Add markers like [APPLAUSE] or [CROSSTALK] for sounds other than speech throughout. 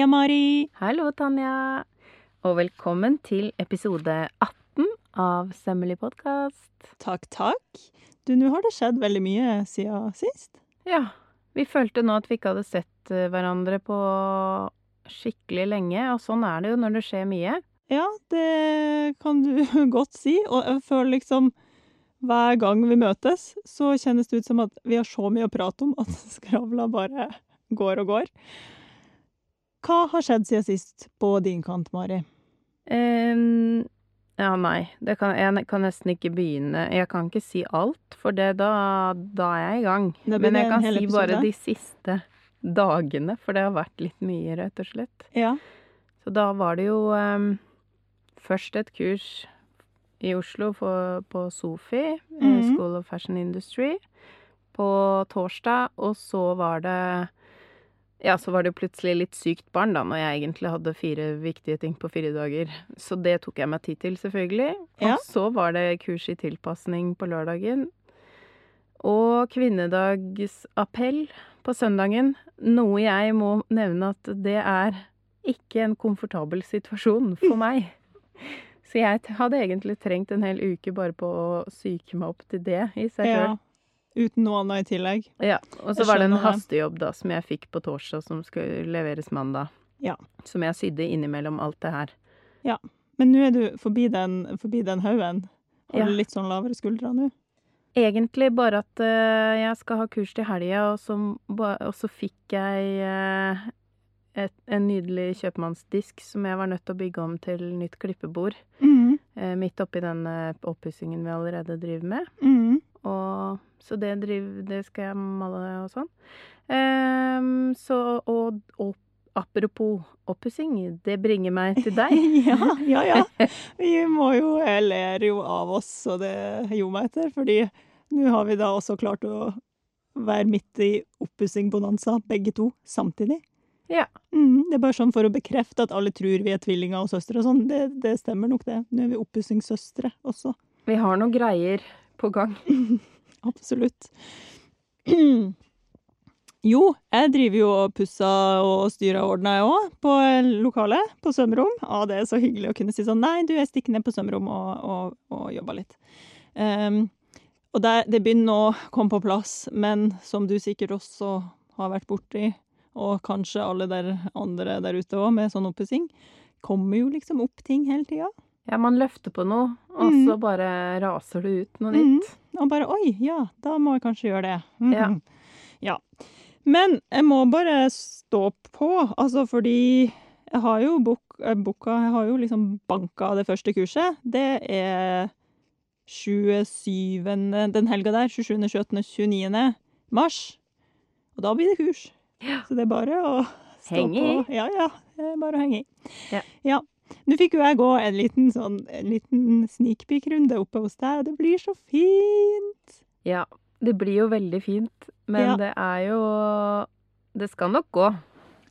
Heia, Mari! Hallo, Tanja. Og velkommen til episode 18 av Sømmelig podkast. Takk, takk. Du, nå har det skjedd veldig mye siden sist. Ja, vi følte nå at vi ikke hadde sett eh, hverandre på skikkelig lenge, og sånn er det jo når det skjer mye. Ja, det kan du [LAUGHS] godt si. Og jeg føler liksom hver gang vi møtes, så kjennes det ut som at vi har så mye å prate om at [LAUGHS] skravla bare går og går. Hva har skjedd siden sist på din kant, Mari? Um, ja, nei, det kan, jeg kan nesten ikke begynne. Jeg kan ikke si alt, for det, da, da er jeg i gang. Men jeg kan si bare de siste dagene, for det har vært litt mye, rett og slett. Ja. Så da var det jo um, først et kurs i Oslo for, på SOFI, mm -hmm. School of Fashion Industry, på torsdag, og så var det ja, så var det plutselig litt sykt barn, da, når jeg egentlig hadde fire viktige ting på fire dager. Så det tok jeg meg tid til, selvfølgelig. Ja. Og så var det kurs i tilpasning på lørdagen. Og kvinnedagsappell på søndagen. Noe jeg må nevne at det er ikke en komfortabel situasjon for [LAUGHS] meg. Så jeg hadde egentlig trengt en hel uke bare på å psyke meg opp til det i seg sjøl. ja. Uten noe annet i tillegg. Ja, og så var det en hastejobb da, som jeg fikk på torsdag, som skulle leveres mandag. Ja. Som jeg sydde innimellom alt det her. Ja. Men nå er du forbi den, forbi den haugen. Har Ja. du litt sånn lavere skuldre nå? Egentlig bare at uh, jeg skal ha kurs til helga, og, og så fikk jeg uh, et, en nydelig kjøpmannsdisk som jeg var nødt til å bygge om til nytt klippebord. Mm. Uh, midt oppi den oppussingen vi allerede driver med. Mm. Og, så det, driver, det skal jeg male og sånn. Um, så, og, og apropos oppussing, det bringer meg til deg. [LAUGHS] ja, ja, ja. [LAUGHS] Vi må jo Jeg ler jo av oss, og det gjorde meg etter, fordi nå har vi da også klart å være midt i oppussing-bonanza, begge to, samtidig. Ja. Mm, det er bare sånn for å bekrefte at alle tror vi er tvillinger og søstre og sånn. Det, det stemmer nok, det. Nå er vi oppussingssøstre også. Vi har noen greier på gang. [LAUGHS] [LAUGHS] Absolutt. [CLEARS THROAT] Jo, jeg driver jo og pusser og styrer og ordner, jeg òg, på lokalet, på svømmerom. Å, det er så hyggelig å kunne si sånn Nei, du, jeg stikker ned på svømmerom og, og, og jobber litt. Um, og det, det begynner å komme på plass, men som du sikkert også har vært borti, og kanskje alle der andre der ute òg, med sånn oppussing, kommer jo liksom opp ting hele tida. Ja, man løfter på noe, og mm. så bare raser det ut noe nytt. nytt. Og bare oi, ja, da må jeg kanskje gjøre det. Mm. Ja. ja. Men jeg må bare stå på, altså fordi jeg har jo bok, eh, jeg har jo liksom banka det første kurset. Det er 27. den helga der, 27., 28., 29. mars. Og da blir det kurs. Ja. Så det er bare å stå Henge på. i. Ja, ja. Det er bare å henge i. Ja. ja. Nå fikk jo jeg gå en liten sånn, en liten sneak peek-runde oppe hos deg, og det blir så fint. Ja, det blir jo veldig fint, men Ja. det er jo Det skal nok gå.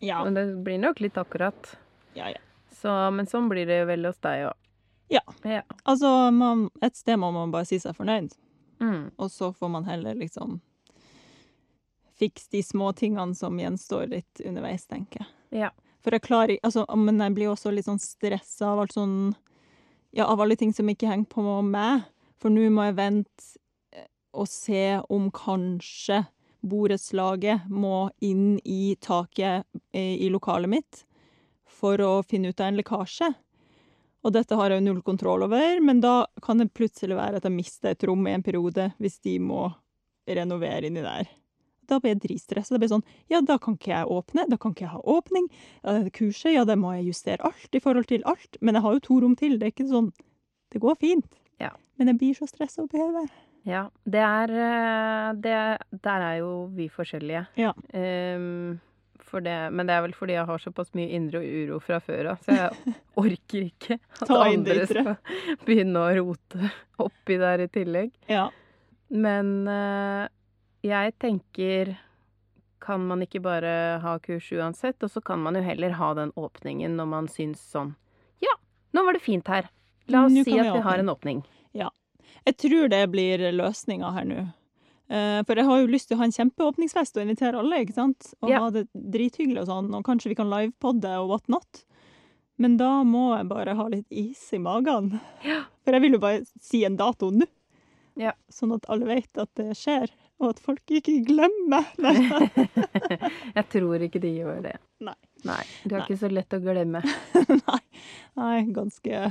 Ja. Men det blir nok litt akkurat. ja, ja. Så, men sånn blir det vel hos deg òg. Ja. ja. Altså, man, et sted må man bare si seg fornøyd, Mm. og så får man heller liksom fikse de små tingene som gjenstår litt underveis, tenker jeg. Ja. For jeg klarer Altså, men jeg blir også litt sånn stressa av alt sånn Ja, av alle ting som ikke henger på meg. For nå må jeg vente eh, og se om kanskje borettslaget må inn i taket eh, i lokalet mitt for å finne ut av en lekkasje. Og dette har jeg jo null kontroll over, men da kan det plutselig være at jeg mister et rom i en periode hvis de må renovere inni der. Da blir jeg dritstressa. Det blir sånn Ja, da kan ikke jeg åpne. Da kan ikke jeg ha åpning. Kurset, ja, det må jeg justere alt i forhold til alt. Men jeg har jo to rom til. Det er ikke sånn Det går fint. Ja. Men jeg blir så stressa oppi hodet. Ja, det er eh, det, Der er jo vi forskjellige. Ja. Um, for det, men det er vel fordi jeg har såpass mye indre uro fra før av, så jeg [LAUGHS] orker ikke at andre skal begynne å rote oppi der i tillegg. Ja. Men eh, jeg tenker Kan man ikke bare ha kurs uansett? Og så kan man jo heller ha den åpningen når man syns sånn Ja, nå var det fint her. La oss Nå si at vi har en åpning. Ja. Jeg tror det blir løsninga her nå. Eh, For jeg har jo lyst til å ha en kjempeåpningsfest og invitere alle, ikke sant? Og Ja. ha det drithyggelig og sånn, og kanskje vi kan livepodde og what not. Men da må jeg bare ha litt is i magen. Ja. For jeg vil jo bare si en dato nå. Ja. Sånn at alle vet at det skjer, og at folk ikke glemmer. [LAUGHS] Jeg tror ikke de gjør det. Nei. Nei. Du er Nei. ikke så lett å glemme. [LAUGHS] Nei. Nei, ganske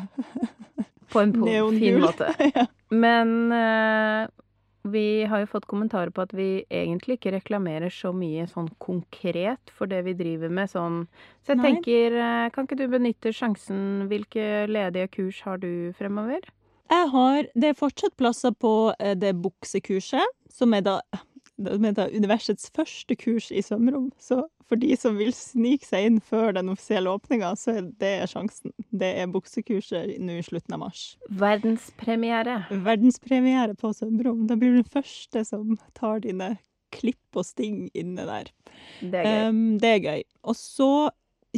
[LAUGHS] På en fin måte. ja. Men uh, vi har jo fått kommentarer på at vi egentlig ikke reklamerer så mye sånn konkret for det vi driver med sånn. Så jeg Nei. tenker, uh, kan ikke du benytte sjansen? Hvilke ledige kurs har du fremover? Jeg har Det er fortsatt plasser på eh, det buksekurset, som er da som er da universets første kurs i svømmerom. Så for de som vil snike seg inn før den offisielle åpninga, så er det sjansen. Det er buksekurset nå i slutten av mars. Verdenspremiere. Verdenspremiere på svømmerom. Da blir du den første som tar dine klipp og sting inne der. Det er gøy. Um, det er gøy. Og så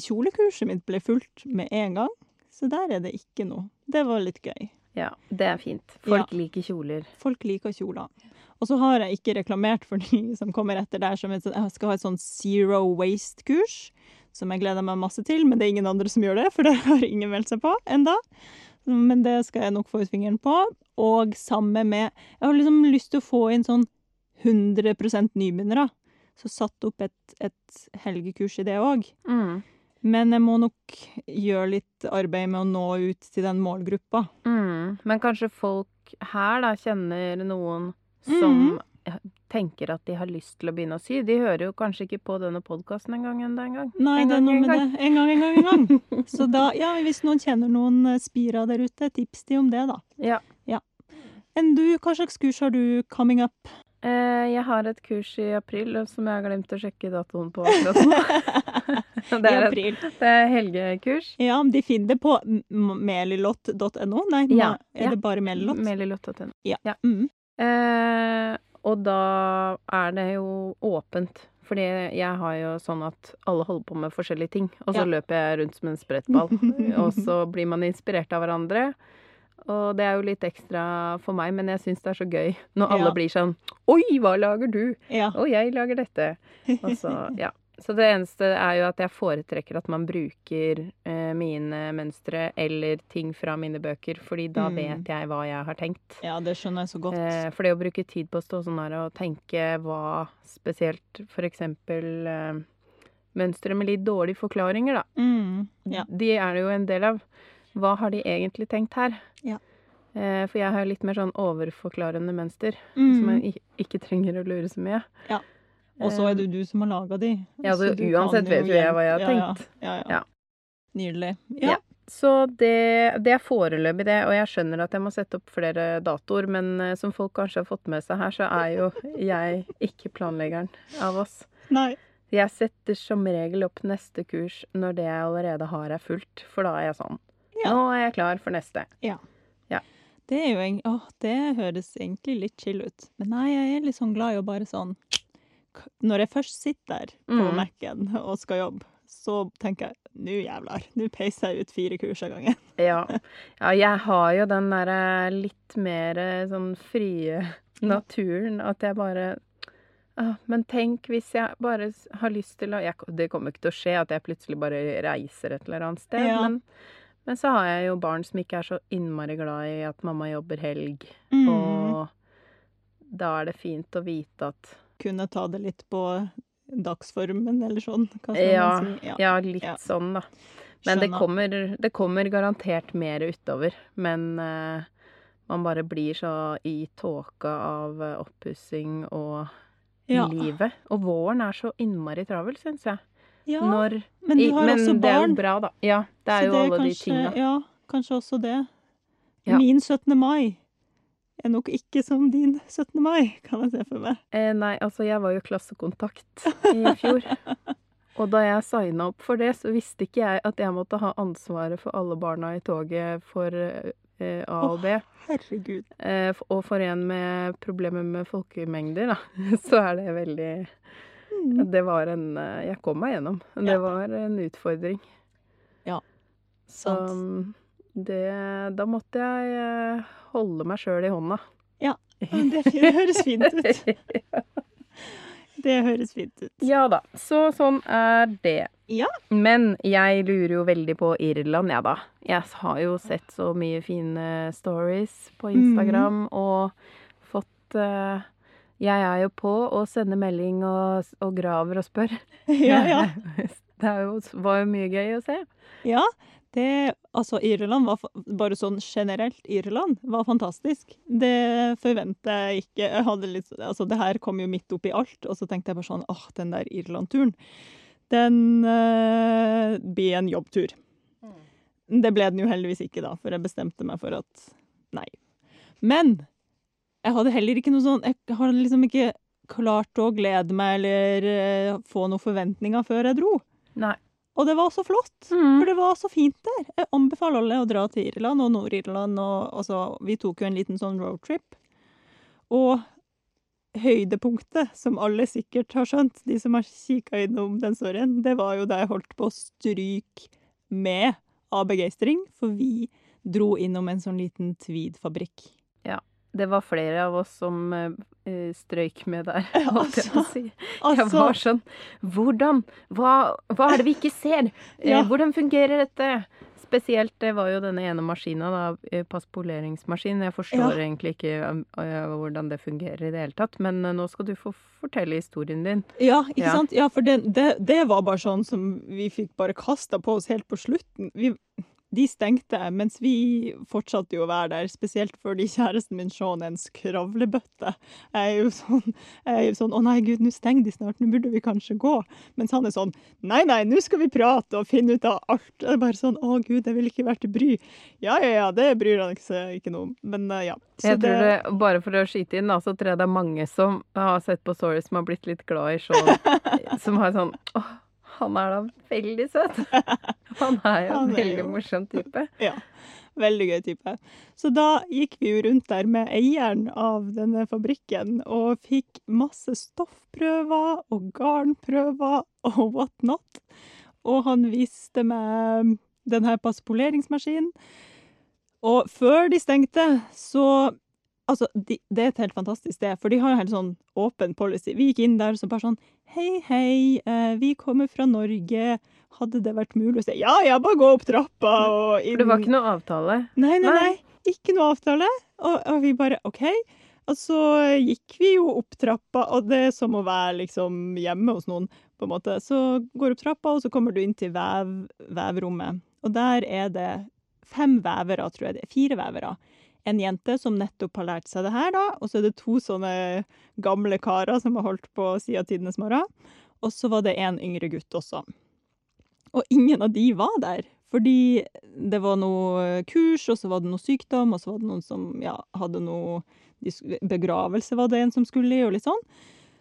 Kjolekurset mitt ble fulgt med en gang, så der er det ikke noe. Det var litt gøy. Ja, det er fint. Folk liker kjoler. Folk liker kjoler. Og så har jeg ikke reklamert for de [LAUGHS] som kommer etter der. Som jeg skal ha et sånn zero waste-kurs, som jeg gleder meg masse til. Men det er ingen andre som gjør det, for det har ingen meldt seg på enda. Men det skal jeg nok få ut fingeren på. Og samme med Jeg har liksom lyst til å få inn sånn 100% nybegynnere. Så satt opp et, et helgekurs i det òg. Mm. Men jeg må nok gjøre litt arbeid med å nå ut til den målgruppa. Mm. Men kanskje folk her da kjenner noen som mm. tenker at de har lyst til å begynne å sy. De hører jo kanskje ikke på denne podkasten en gang enda en gang. Nei, En det er noe med det. En gang, en gang, en gang. [LAUGHS] Så da, ja, hvis noen kjenner noen eh, spira der ute, tips de om det, da. Ja. Enn du, hva slags kurs har du coming up? Eh, jeg har et kurs i april som jeg har glemt å sjekke datoen på akkurat nå. [LAUGHS] det, er et, det er helgekurs. Ja, de finner det på melilott.no. Nei, Ja, er ja. det bare melilott? Melilott.no. Ja. ja. Mm. Eh, og da er det jo åpent. Fordi jeg har jo sånn at alle holder på med forskjellige ting. Og så Ja. løper jeg rundt som en sprettball. [LAUGHS] og så blir man inspirert av hverandre. Og det er jo litt ekstra for meg, men jeg syns det er så gøy når alle Ja. blir sånn Oi, hva lager du? Ja. Og jeg lager dette. Og så, ja. Så det eneste er jo at jeg foretrekker at man bruker eh, mine mønstre eller ting fra mine bøker, fordi da Mm. vet jeg hva jeg har tenkt. ja, det skjønner jeg så godt. Eh, for det å bruke tid på å stå sånn her og tenke hva spesielt for eksempel eh, mønstre med litt dårlige forklaringer, da. Mm. Ja. De er det jo en del av. Hva har de egentlig tenkt her? Ja. Eh, for jeg har litt mer sånn overforklarende mønster, som Mm. jeg ikke trenger å lure så mye. Og så er det du som har laga de. Ja, så du uansett vet jo jeg hva jeg har ja, ja. tenkt. Ja, ja. Ja. Nydelig. Ja. Ja. Så det, det er foreløpig det, og jeg skjønner at jeg må sette opp flere datoer, men eh, som folk kanskje har fått med seg her, så er jo jeg ikke planleggeren av oss. Nei. Jeg setter som regel opp neste kurs når det jeg allerede har er fullt, for da er jeg sånn. Ja. Nå er jeg klar for neste. Det er jo en, å, det høres egentlig litt chill ut. Men nei, jeg er litt sånn glad i å bare sånn Når jeg først sitter på Mm. Mac-en og skal jobbe, så tenker jeg nå jævlar, nå peiser jeg ut fire kurs av gangen. [LAUGHS] Ja. ja, jeg har jo den derre litt mer eh, sånn frie naturen at jeg bare ah, Men tenk hvis jeg bare har lyst til å jeg, Det kommer ikke til å skje at jeg plutselig bare reiser et eller annet sted, Ja. men, men så har jeg jo barn som ikke er så innmari glad i at mamma jobber helg, Mm. og da er det fint å vite at Kunne ta det litt på dagsformen eller sånn. Skal Ja, man si? Ja. ja, litt Ja. sånn, da. Men det kommer, det kommer garantert mer utover. Men uh, man bare blir så i tåka av eh, oppussing og Ja. livet. Og våren er så innmari travel, syns jeg. ja, Når, men du i- har men også det er jo bra, da. Ja, det er så jo det alle de kanskje, tinga. Ja, kanskje også det. Min 17. mai er nok ikke som din 17. mai, kan jeg se for meg. Eh, nei, altså, jeg var jo klassekontakt i fjor. [LAUGHS] Og da jeg signa opp for det, så visste ikke jeg at jeg måtte ha ansvaret for alle barna i toget for eh, A og B. Herregud. Eh, og for en med problemer med folkemengder, da, [LAUGHS] så er det veldig Mm. Det var en eh, Jeg kom meg gjennom. Det Ja. var en utfordring. Ja, sant. Så det Da måtte jeg eh, holde meg sjøl i hånda. Ja. [LAUGHS] Det, høres fint ut. [LAUGHS] Det høres fint ut. Ja da. Så sånn er det. Ja. Men jeg lurer jo veldig på Irland, jeg, da. Jeg har jo sett så mye fine stories på Instagram og fått uh, Jeg er jo på og sender melding og, og graver og spør. [LAUGHS] Ja, ja. Det jo, var jo mye gøy å se. Ja, det Altså, Irland var Bare sånn generelt, Irland var fantastisk. Det forventer jeg ikke. Jeg hadde litt Altså, det her kom jo midt oppi alt, og så tenkte jeg bare sånn Åh, den der Irland-turen, den eh, blir en jobbtur. Det ble den jo heldigvis ikke, da, for jeg bestemte meg for at nei. Men jeg hadde heller ikke noe sånn Jeg hadde liksom ikke klart å glede meg eller eh, få noen forventninger før jeg dro. Nei. Og det var så flott. Mm. For det var så fint der. Jeg anbefaler alle å dra til Irland og Nord-Irland. og altså, Vi tok jo en liten sånn roadtrip. Og høydepunktet, som alle sikkert har skjønt, de som har kikka innom den storyen, det var jo da jeg holdt på å stryke med av begeistring, for vi dro innom en sånn liten tweed-fabrikk. Det var flere av oss som eh, eh, strøyk med der, [LAUGHS] Altså, jeg si. Jeg Altså, var sånn Hvordan? Hva, hva er det vi ikke ser? Eh, Ja. Hvordan fungerer dette? Spesielt det var jo denne ene maskina, da, eh, passpoleringsmaskin. Jeg forstår Ja. egentlig ikke eh, hvordan det fungerer i det hele tatt, men nå skal du få fortelle historien din. Ja, ikke Ja. sant? Ja, for det, det, det var bare sånn som vi fikk bare kasta på oss helt på slutten. Vi, de stengte, mens vi fortsatte jo å være der, spesielt fordi kjæresten min Sean er en skravlebøtte. Jeg er jo sånn, er jo sånn 'Å nei, gud, nå stenger de snart, nå burde vi kanskje gå'. Mens han er sånn 'Nei, nei, nå skal vi prate og finne ut av alt'. Det er bare sånn 'Å gud, jeg vil ikke være til bry'. Ja, ja, ja, det bryr han seg ikke noe om. Men eh, ja. Så Jeg tror det, Bare for å skyte inn, da, så tror jeg det er mange som har sett på stories som har blitt litt glad i Sean. [LAUGHS] som har sånn Åh, han er da veldig søt. [LAUGHS] Han er jo en er veldig jo- morsom type. [LAUGHS] Ja. Veldig gøy type. Så da gikk vi jo rundt der med eieren av denne fabrikken og fikk masse stoffprøver og garnprøver og what not. Og han viste meg denne passpoleringsmaskinen. Og før de stengte, så Altså, de, det er et helt fantastisk sted, for de har jo helt sånn åpen policy. Vi gikk inn der så bare sånn Hei, hei, eh, vi kommer fra Norge. Hadde det vært mulig å si ja, ja, bare gå opp trappa og inn For det var ikke noe avtale. Nei, nei, Nei. nei. Ikke noe avtale. Og, og vi bare OK. Og så gikk vi jo opp trappa, og det er som å være liksom hjemme hos noen, på en måte. Så går du opp trappa, og så kommer du inn til vev, vevrommet. Og der er det fem vevere, tror jeg det er. Fire vevere. En jente som nettopp har lært seg det her, da. Og så er det to sånne gamle karer som har holdt på siden tidenes morgen. Og så var det en yngre gutt også. Og ingen av de var der. Fordi det var noe kurs, og så var det noe sykdom, og så var det noen som ja, hadde noe Begravelse var det en som skulle i, og litt sånn.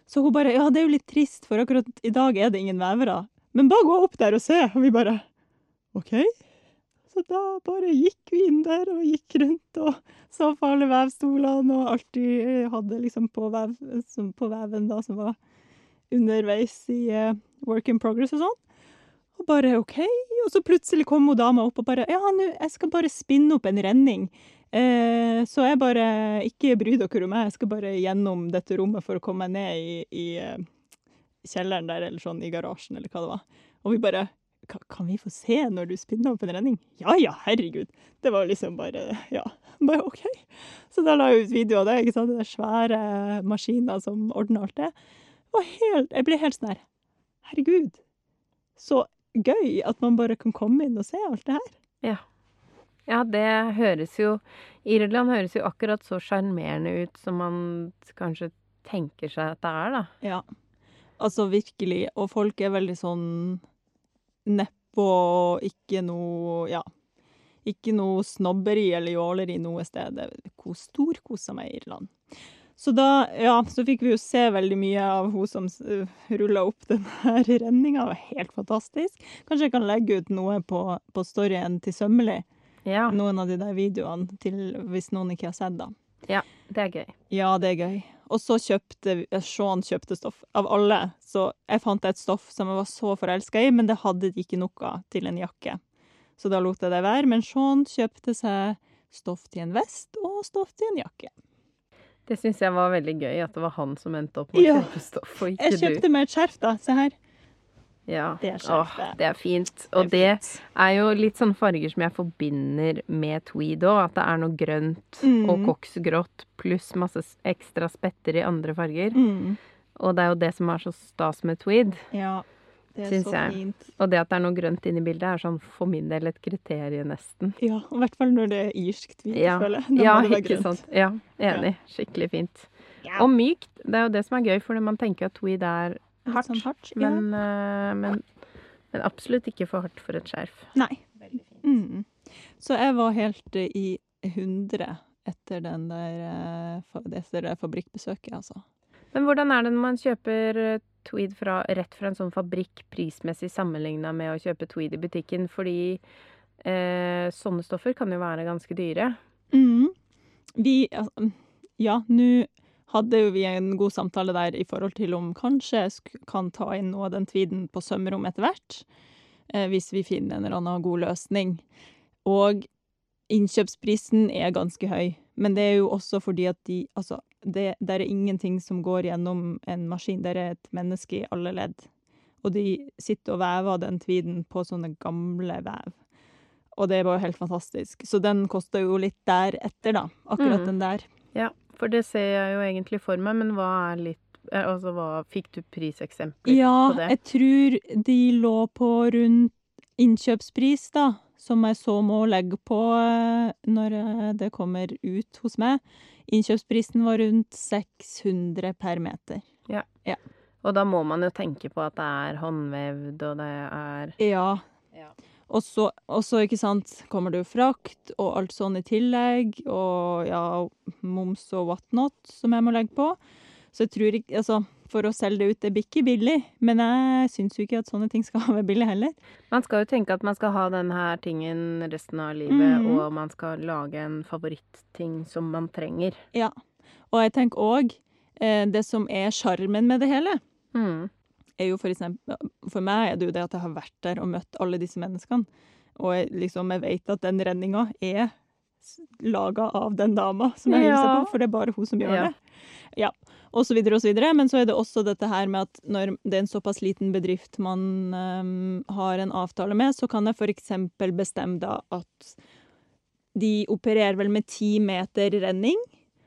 Så hun bare Ja, det er jo litt trist, for akkurat i dag er det ingen vevere. Men bare gå opp der og se. Og vi bare OK. Da bare gikk vi inn der og gikk rundt og så på alle vevstolene og alltid hadde liksom på, vev, på veven da, som var underveis i uh, work in progress og sånn. Og bare OK. Og så plutselig kom hun dama opp og bare Ja, nå, jeg skal bare spinne opp en renning. Eh, så jeg bare Ikke bry dere om meg, jeg skal bare gjennom dette rommet for å komme meg ned i, i eh, kjelleren der, eller sånn i garasjen, eller hva det var. Og vi bare "Ka- Kan vi få se når du spinner opp en renning? Ja ja, herregud. Det var liksom bare Ja. Bare OK. Så da la jeg ut video av det. ikke sant? Det er svære maskiner som ordner alt det. Og helt, jeg ble helt sånn her Herregud. Så gøy at man bare kan komme inn og se alt det her. Ja. Ja, det høres jo Irland høres jo akkurat så sjarmerende ut som man kanskje tenker seg at det er, da. Ja. Altså virkelig. Og folk er veldig sånn nedpå og ikke noe Ja. Ikke noe snobberi eller jåleri noe sted. Det er ko- Storkosa meg i Irland. Så da, ja, så fikk vi jo se veldig mye av hun som uh, rulla opp den her renninga. Det var helt fantastisk. Kanskje jeg kan legge ut noe på, på storyen til Sømmelig. Ja, Noen av de der videoene til hvis noen ikke har sett Ja, det er gøy. Ja, det er gøy. Og så kjøpte Sean kjøpte stoff. Av alle. Så jeg fant et stoff som jeg var så forelska i, men det hadde de ikke noe av til en jakke. Så da lot jeg det være. Men Sean kjøpte seg stoff til en vest og stoff til en jakke. Det syns jeg var veldig gøy, at det var han som endte opp med å Ja. kjøpe stoff, og ikke du. Jeg kjøpte meg et skjerf, da. Se her. Ja. Det er Åh, det er fint. Og det er jo litt sånn farger som jeg forbinder med tweed òg. At det er noe grønt og Mm. koksgrått pluss masse ekstra spetter i andre farger. Mm. Og det er jo det som er så stas med tweed. Ja. Det er så jeg. fint. Og det at det er noe grønt inni bildet, er sånn for min del et kriterium, nesten. Ja, i hvert fall når det er irsk tweed, Ja, føler jeg. Da ja må det være ikke grønt. sant. Ja, enig. Skikkelig fint. Ja. Og mykt. Det er jo det som er gøy, for man tenker at tweed er hardt. sånn hardt. ja. Men, eh, men, men absolutt ikke for hardt for et skjerf. Nei. Mm. Så jeg var helt uh, i hundre etter den der, fa- det fabrikkbesøket, altså. Men hvordan er det når man kjøper tweed fra, rett fra en sånn fabrikk prismessig sammenligna med å kjøpe tweed i butikken? Fordi eh, sånne stoffer kan jo være ganske dyre. Mm. Vi altså, Ja, nå hadde jo vi en god samtale der i forhold til om kanskje jeg kan ta inn noe av den tweeden på sømrom etter hvert. Eh, hvis vi finner en eller annen god løsning. Og innkjøpsprisen er ganske høy. Men det er jo også fordi at de Altså, det det er ingenting som går gjennom en maskin. det er et menneske i alle ledd. Og de sitter og vever den tweeden på sånne gamle vev. Og det var jo helt fantastisk. Så den kosta jo litt deretter, da. Akkurat Mm. den der. Ja, for det ser jeg jo egentlig for meg, men hva er litt eh, Altså, hva Fikk du priseksempler Ja, på det? Ja, jeg tror de lå på rundt innkjøpspris, da. Som jeg så må legge på eh, når eh, det kommer ut hos meg. Innkjøpsprisen var rundt 600 per meter. Ja, Og da må man jo tenke på at det er håndvevd, og det er Ja. Ja. Og så, og så, ikke sant, kommer det jo frakt og alt sånn i tillegg, og ja, moms og whatnot som jeg må legge på. Så jeg tror ikke Altså, for å selge det ut, det blir ikke billig, men jeg syns jo ikke at sånne ting skal [LAUGHS] være billig heller. Man skal jo tenke at man skal ha denne tingen resten av livet, mm. og man skal lage en favorittting som man trenger. Ja. Og jeg tenker òg eh, det som er sjarmen med det hele, Mm. Er jo for eksempel For meg er det jo det at jeg har vært der og møtt alle disse menneskene. Og jeg, liksom, jeg vet at den redninga er laga av den dama som jeg hilser Ja. på, for det er bare hun som gjør Ja. det. Ja. Og så videre og så videre. Men så er det også dette her med at når det er en såpass liten bedrift man um, har en avtale med, så kan jeg eksempel bestemme da at de opererer vel med ti meter renning.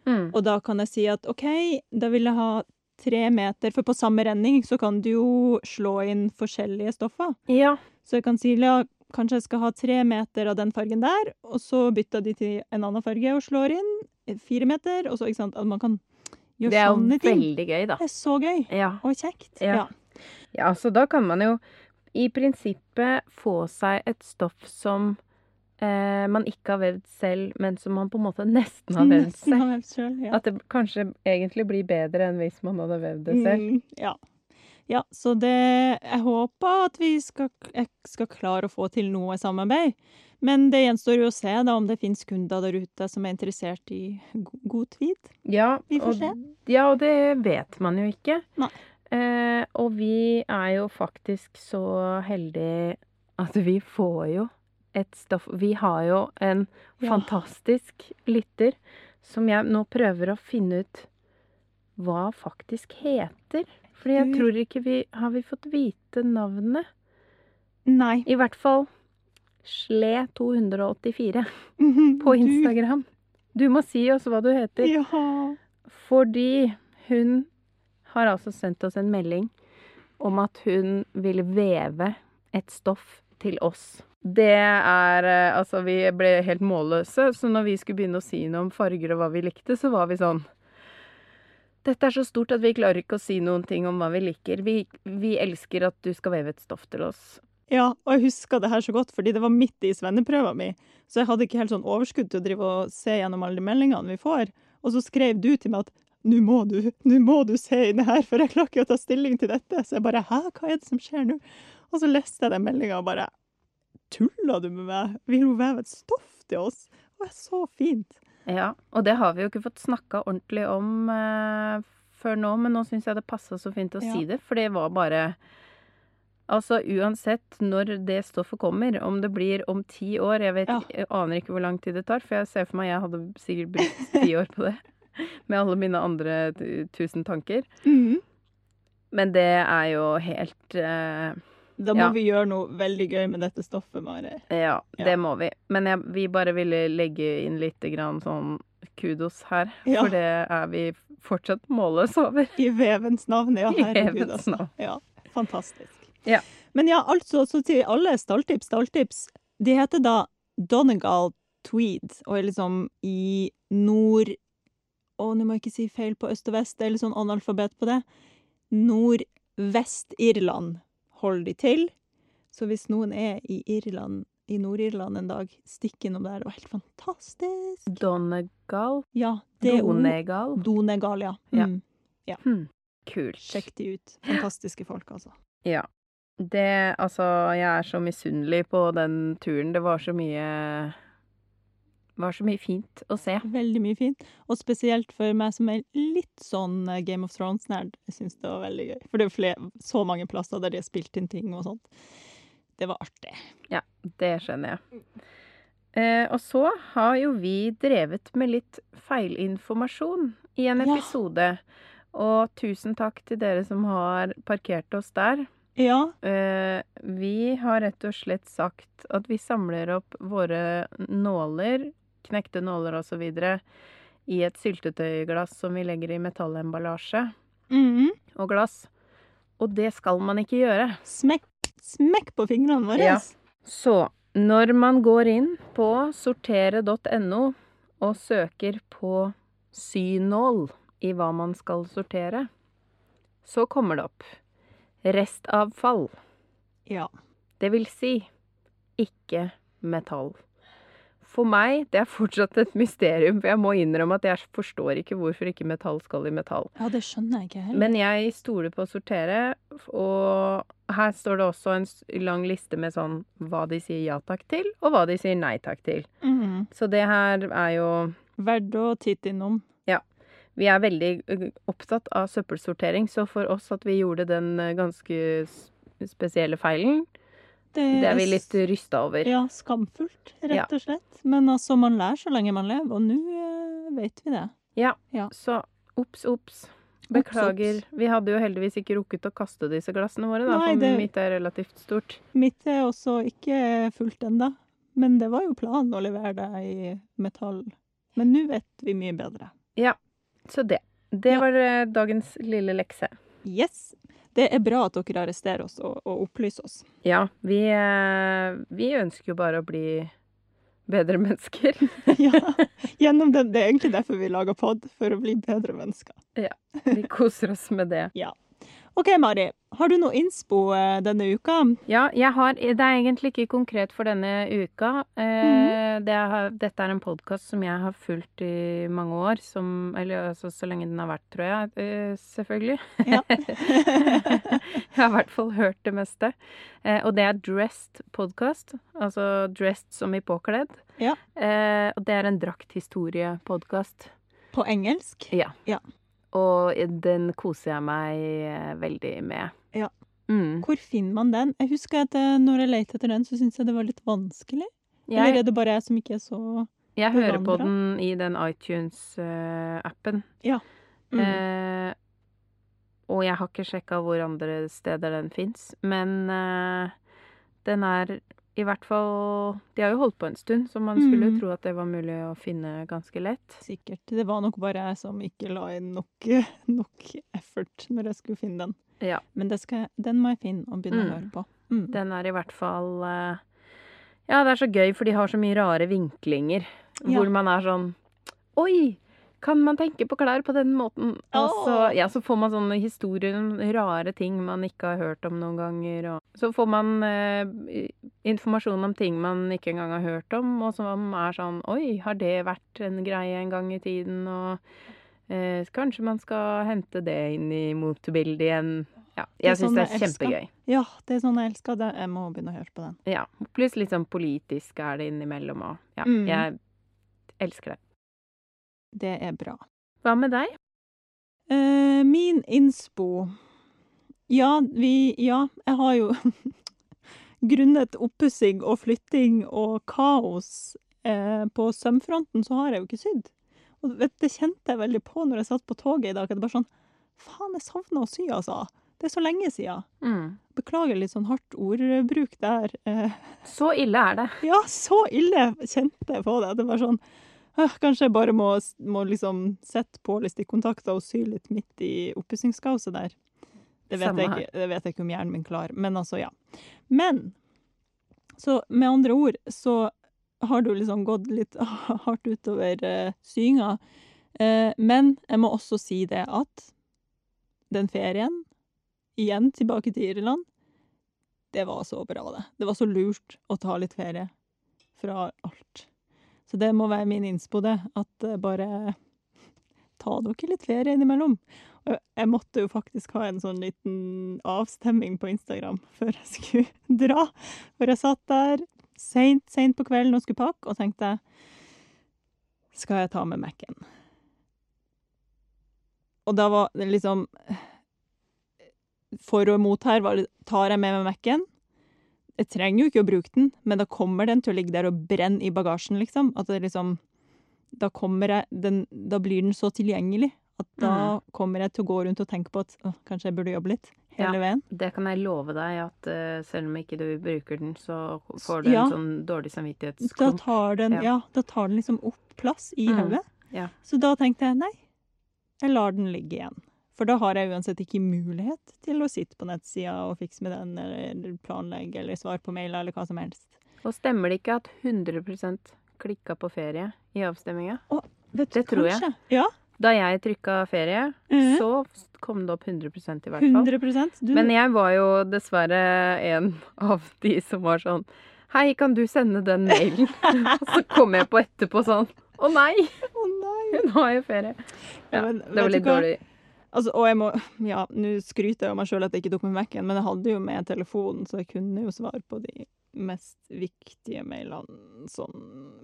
Mm. Og da kan jeg si at OK, da vil jeg ha tre meter, for på samme renning så kan du jo slå inn forskjellige stoffer. Ja. Så jeg kan si ja, kanskje jeg skal ha tre meter av den fargen der, og så bytter de til en annen farge og slår inn fire meter, og så, ikke sant, at man kan gjøre sånne ting. Det er jo veldig gøy, da. Det er så gøy Ja. og kjekt. Ja. Ja. så da kan man jo i prinsippet få seg et stoff som eh, man ikke har vevd selv, men som man på en måte nesten har [LAUGHS] vevd Nesten selv. har vevd selv, ja. At det kanskje egentlig blir bedre enn hvis man hadde vevd det selv. Mm, ja. ja, så det Jeg håper at vi skal, jeg skal klare å få til noe samarbeid. Men det gjenstår jo å se da om det finnes kunder der ute som er interessert i god tweed. Ja, Vi får og, se. Ja, og det vet man jo ikke. Nei. Eh, og vi er jo faktisk så heldige at vi får jo et stoff Vi har jo en Ja. fantastisk lytter som jeg nå prøver å finne ut hva faktisk heter. Fordi jeg tror ikke vi Har vi fått vite navnet? Nei. I hvert fall Sle284 Mhm, på Instagram. Du må si oss hva du heter. Ja. Fordi hun har altså sendt oss en melding om at hun vil veve et stoff til oss. Det er eh, Altså, vi ble helt målløse, så når vi skulle begynne å si noe om farger og hva vi likte, så var vi sånn Dette er så stort at vi klarer ikke å si noen ting om hva vi liker. Vi, vi elsker at du skal veve et stoff til oss. ja, og jeg husker det her så godt, fordi det var midt i svenneprøva mi, så jeg hadde ikke helt sånn overskudd til å drive og se gjennom alle de meldingene vi får. Og så skrev du til meg at nå må du, nå må du se inn her, for jeg klarer ikke å ta stilling til dette. Så jeg bare hæ, hva er det som skjer nå? Og så leste jeg den meldinga og bare tulla du med meg? Vil hun veve et stoff til oss? Det er så fint. Ja, og det har vi jo ikke fått snakka ordentlig om eh, før nå, men nå syns jeg det passa så fint å Ja. si det, for det var bare Altså uansett når det stoffet kommer, om det blir om ti år Jeg vet, Ja. jeg aner ikke hvor lang tid det tar, for jeg ser for meg jeg hadde sikkert brukt ti år på det. [LAUGHS] med alle mine andre tusen tanker. Mhm. Men det er jo helt eh, Da må Ja. vi gjøre noe veldig gøy med dette stoffet, Mari. Ja, Ja. det må vi. Men jeg, vi bare ville legge inn litt grann sånn kudos her. Ja. For det er vi fortsatt målløse over. I vevens navn, ja. [LAUGHS] Herregud, altså. Ja, fantastisk. Ja. Men ja, altså, så til alle stalltips, stalltips. De heter da Donegal Tweed, og er liksom i nord... Å, nå må jeg ikke si feil på øst og vest, det er litt sånn analfabet på det. Nordvest-Irland holder de til. Så hvis noen er i Irland, i Nord-Irland en dag, stikk innom der. Det var helt fantastisk. Donegal? Ja, det Donegal? Donegal, ja. Ja. Mm. Hmm. Kult. Sjekk de ut. Fantastiske folk, altså. Ja. Det Altså, jeg er så misunnelig på den turen. Det var så mye var så mye fint å se. Veldig mye fint. Og spesielt for meg som er litt sånn eh, Game of Thrones-nerd. Jeg syns det var veldig gøy. For det er flere, så mange plasser der de har spilt inn ting og sånt. Det var artig. Ja, det skjønner jeg. Eh, og så har jo vi drevet med litt feilinformasjon i en Ja. episode. Og tusen takk til dere som har parkert oss der. Ja. Eh, vi har rett og slett sagt at vi samler opp våre nåler, knekte nåler videre, i et syltetøyglass som vi legger i metallemballasje Mhm. og glass. Og det skal man ikke gjøre. Smekk, smekk på fingrene våre. Ja. Så når man går inn på sortere.no og søker på synål i hva man skal sortere, så kommer det opp restavfall. Ja. Det vil si ikke metall. For meg, det er fortsatt et mysterium, for jeg må innrømme at jeg forstår ikke hvorfor ikke metall skal i metall. ja, det skjønner jeg ikke heller. Men jeg stoler på å sortere, og her står det også en lang liste med sånn hva de sier ja takk til, og hva de sier nei takk til. Mhm. Så det her er jo Verdt å titte innom. Ja. Vi er veldig opptatt av søppelsortering, så for oss at vi gjorde den ganske spesielle feilen, det er vi litt rysta over. Ja, skamfullt, rett og slett. Men altså, man lærer så lenge man lever, og nå eh, vet vi det. Ja. Ja. Så obs, obs. Beklager. Ups, ups. Vi hadde jo heldigvis ikke rukket å kaste disse glassene våre, da, Nei, for det- mitt er relativt stort. Mitt er også ikke fullt enda, men det var jo planen å levere det i metall. Men nå vet vi mye bedre. Ja, Så det. Det Ja. var ø, dagens lille lekse. Yes! Det er bra at dere arresterer oss og, og opplyser oss. Ja, vi, eh, vi ønsker jo bare å bli bedre mennesker. [LAUGHS] ja, [LAUGHS] gjennom den. Det er egentlig derfor vi lager pod, for å bli bedre mennesker. ja, Vi koser oss med det. OK, Mari. Har du noe innspo eh, denne uka? Ja, jeg har Det er egentlig ikke konkret for denne uka. Eh, det har, dette er en podkast som jeg har fulgt i mange år. Som, eller altså så lenge den har vært, tror jeg. Eh, selvfølgelig. Ja. [LAUGHS] jeg har i hvert fall hørt det meste. Og det er Dressed podcast. Altså dressed som i påkledd. Ja. Og det er en drakthistorie-podkast. På engelsk? Og den koser jeg meg eh, veldig med. Ja. Mm. Hvor finner man den? Jeg husker at eh, når jeg lette etter den, så syntes jeg det var litt vanskelig. Eller er det bare jeg som ikke er så jeg hører på den i den iTunes-appen. mm. Eh, og jeg har ikke sjekka hvor andre steder den fins. Men eh, den er i hvert fall De har jo holdt på en stund, så man skulle Mm. tro at det var mulig å finne ganske lett. Sikkert. Det var nok bare jeg som ikke la inn nok, [LAUGHS] nok effort når jeg skulle finne den. Ja. Men det skal den må jeg finne og begynne Mm. å høre på. Mm. Den er i hvert fall eh, Ja, det er så gøy, for de har så mye rare vinklinger. Ja. Hvor man er sånn Oi! Kan man tenke på klær på den måten? Og så, ja, så får man sånne historier om rare ting man ikke har hørt om noen ganger. Og så får man eh, informasjon om ting man ikke engang har hørt om, og som er sånn Oi, har det vært en greie en gang i tiden? Og eh, kanskje man skal hente det inn i motebildet igjen. Ja, Det er jeg syns sånn det er kjempegøy. Ja, det er sånn jeg elsker det. Jeg må begynne å høre på den. Ja, pluss litt sånn politisk er det innimellom òg. Ja, Mm. jeg elsker det. Det er bra. Hva med deg? Eh, min innspo Ja, vi Ja, jeg har jo [LAUGHS] Grunnet oppussing og flytting og kaos eh, på sømfronten, så har jeg jo ikke sydd. Og vet, det kjente jeg veldig på når jeg satt på toget i dag. At det bare sånn Faen, jeg savner å sy, altså. Det er så lenge siden. Mm. Beklager litt sånn hardt ordbruk der. Eh, Så ille er det. ja, så ille kjente jeg på det. Det var sånn Kanskje jeg bare må, må liksom sette på litt stikkontakter og sy litt midt i oppussingskaoset der. Det vet, jeg det vet jeg ikke om hjernen min klarer. Men altså, ja. Men så med andre ord så har du liksom gått litt [LAUGHS] hardt utover uh, syinga. Uh, men jeg må også si det at den ferien, igjen tilbake til Irland, det var så bra, det. Det var så lurt å ta litt ferie fra alt. Så det må være min innspo, det. At eh, bare ta dere litt ferie innimellom. Jeg måtte jo faktisk ha en sånn liten avstemming på Instagram før jeg skulle [LAUGHS] dra. For jeg satt der seint, seint på kvelden og skulle pakke, og tenkte Skal jeg ta med Mac-en? Og da var det liksom For og imot her var det Tar jeg med meg Mac-en? Jeg trenger jo ikke å bruke den, men da kommer den til å ligge der og brenne i bagasjen, liksom. At det liksom Da kommer jeg den, Da blir den så tilgjengelig at da kommer jeg til å gå rundt og tenke på at å, kanskje jeg burde jobbe litt hele veien. Det kan jeg love deg, at uh, selv om ikke du bruker den, så får du Ja. en sånn dårlig Da tar den, Ja. ja, da tar den liksom opp plass i Mm. hodet. Ja. Så da tenkte jeg nei, jeg lar den ligge igjen. For da har jeg uansett ikke mulighet til å sitte på nettsida og fikse med den, eller planlegge, eller svare på mailer, eller hva som helst. Og stemmer det ikke at 100% klikka på ferie i avstemminga? Det tror jeg. Ja, Da jeg trykka ferie, Mhm. så kom det opp 100% i hvert fall. 100 du, Men jeg var jo dessverre en av de som var sånn Hei, kan du sende den mailen? [LAUGHS] Og så kom jeg på etterpå sånn Å nei, Å nei! hun har jo ferie. Ja, Ja, men det var litt dårlig. Altså, og jeg må Ja, nå skryter jeg av meg sjøl at jeg ikke tok med Mac-en, men jeg hadde jo med telefonen, så jeg kunne jo svare på de mest viktige mailene sånn.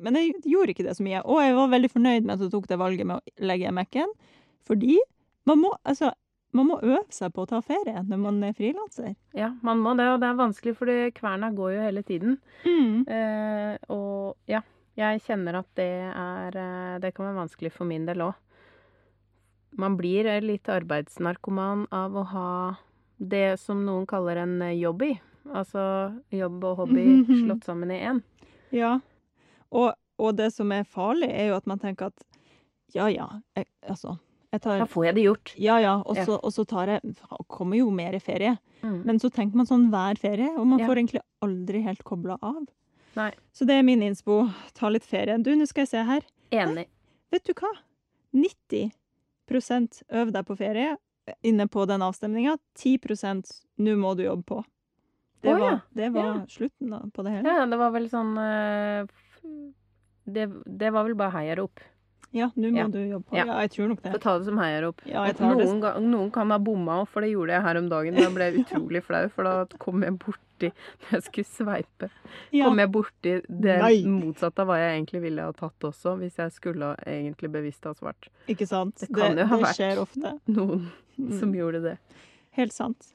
Men jeg gjorde ikke det så mye. Og jeg var veldig fornøyd med at jeg tok det valget med å legge Mac-en, fordi man må, altså, man må øve seg på å ta ferie når man er frilanser. Ja, man må det, og det er vanskelig, for kverna går jo hele tiden. Eh, og ja, jeg kjenner at det er eh, Det kan være vanskelig for min del òg. Man blir litt arbeidsnarkoman av å ha det som noen kaller en eh, jobby. Altså jobb og hobby [LAUGHS] slått sammen i én. Ja. Og, og det som er farlig, er jo at man tenker at ja, ja, jeg, altså jeg tar Da får jeg det gjort. Ja, ja, og Ja. så, og så tar jeg kommer jo mer i ferie. Mm. Men så tenker man sånn hver ferie, og man Ja. får egentlig aldri helt kobla av. Nei. Så det er min innspo. Ta litt ferie. Du, nå skal jeg se her. Enig. Vet du hva? 90 øv deg på ferie inne på den avstemninga. 10% nå må du jobbe på. Det oh, var, ja. det var Ja. slutten da, på det hele. Ja, det var vel sånn eh, det, det var vel bare heiarop. Ja, nå må Ja. du jobbe på. Ja. Jeg tror nok det. det. ta det som heiarop. Ja, noen, noen kan ha bomma òg, for det gjorde jeg her om dagen. Da ble jeg [LAUGHS] utrolig flau, for da kom jeg borti [LAUGHS] Når jeg skulle sveipe, Ja. kom jeg borti det Nei. motsatte av hva jeg egentlig ville ha tatt også, hvis jeg skulle egentlig bevisst ha svart. Ikke sant? Det kan jo ha det vært. skjer ofte. Noen Mm. som gjorde det. Helt sant.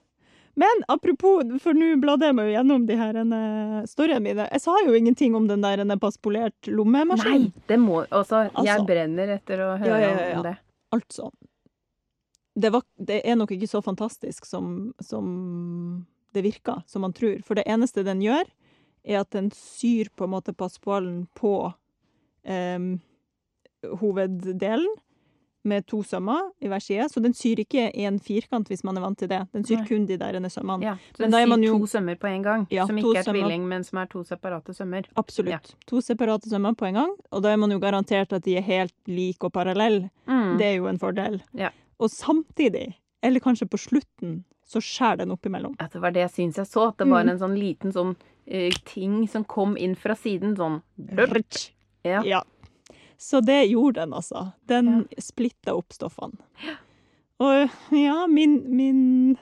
Men apropos, for nå bladde jeg meg jo gjennom de her eh, storyene mine. Jeg sa jo ingenting om den der en passpolert lommemaskin. Nei! Det må Altså, Altså. jeg brenner etter å høre ja, ja. om det. Altså. Det, var, det er nok ikke så fantastisk som, som det virker, som man tror. For det eneste den gjør, er at den syr på en måte passpalen på em, hoveddelen med to sømmer i hver side. Så den syr ikke en firkant hvis man er vant til det. Den syr Nei. kun de der ene sømmene. Ja, så Men syr jo- to sømmer på en gang, Ja, som ikke er sømmer. tvilling, men som er to separate sømmer. Absolutt. Ja. To separate sømmer på en gang, og da er man jo garantert at de er helt like og parallelle. Mm. Det er jo en fordel. Ja. Og samtidig, eller kanskje på slutten, så skjærer den oppimellom. At det var det jeg syns jeg så. At det var Mm. en sånn liten sånn uh, ting som kom inn fra siden. Sånn Rutsch. Ja. Ja. Så det gjorde den, altså. Den splitta opp stoffene. Og ja, min, min,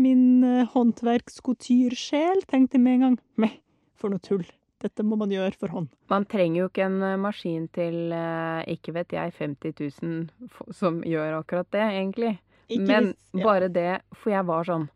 min eh, håndverkskutyrsjel tenkte med en gang Meh, for noe tull. Dette må man gjøre for hånd. Man trenger jo ikke en eh, maskin til, ikke vet jeg, 50 000 som gjør akkurat det, egentlig. Ikke Men visst, ja. bare det, for jeg var sånn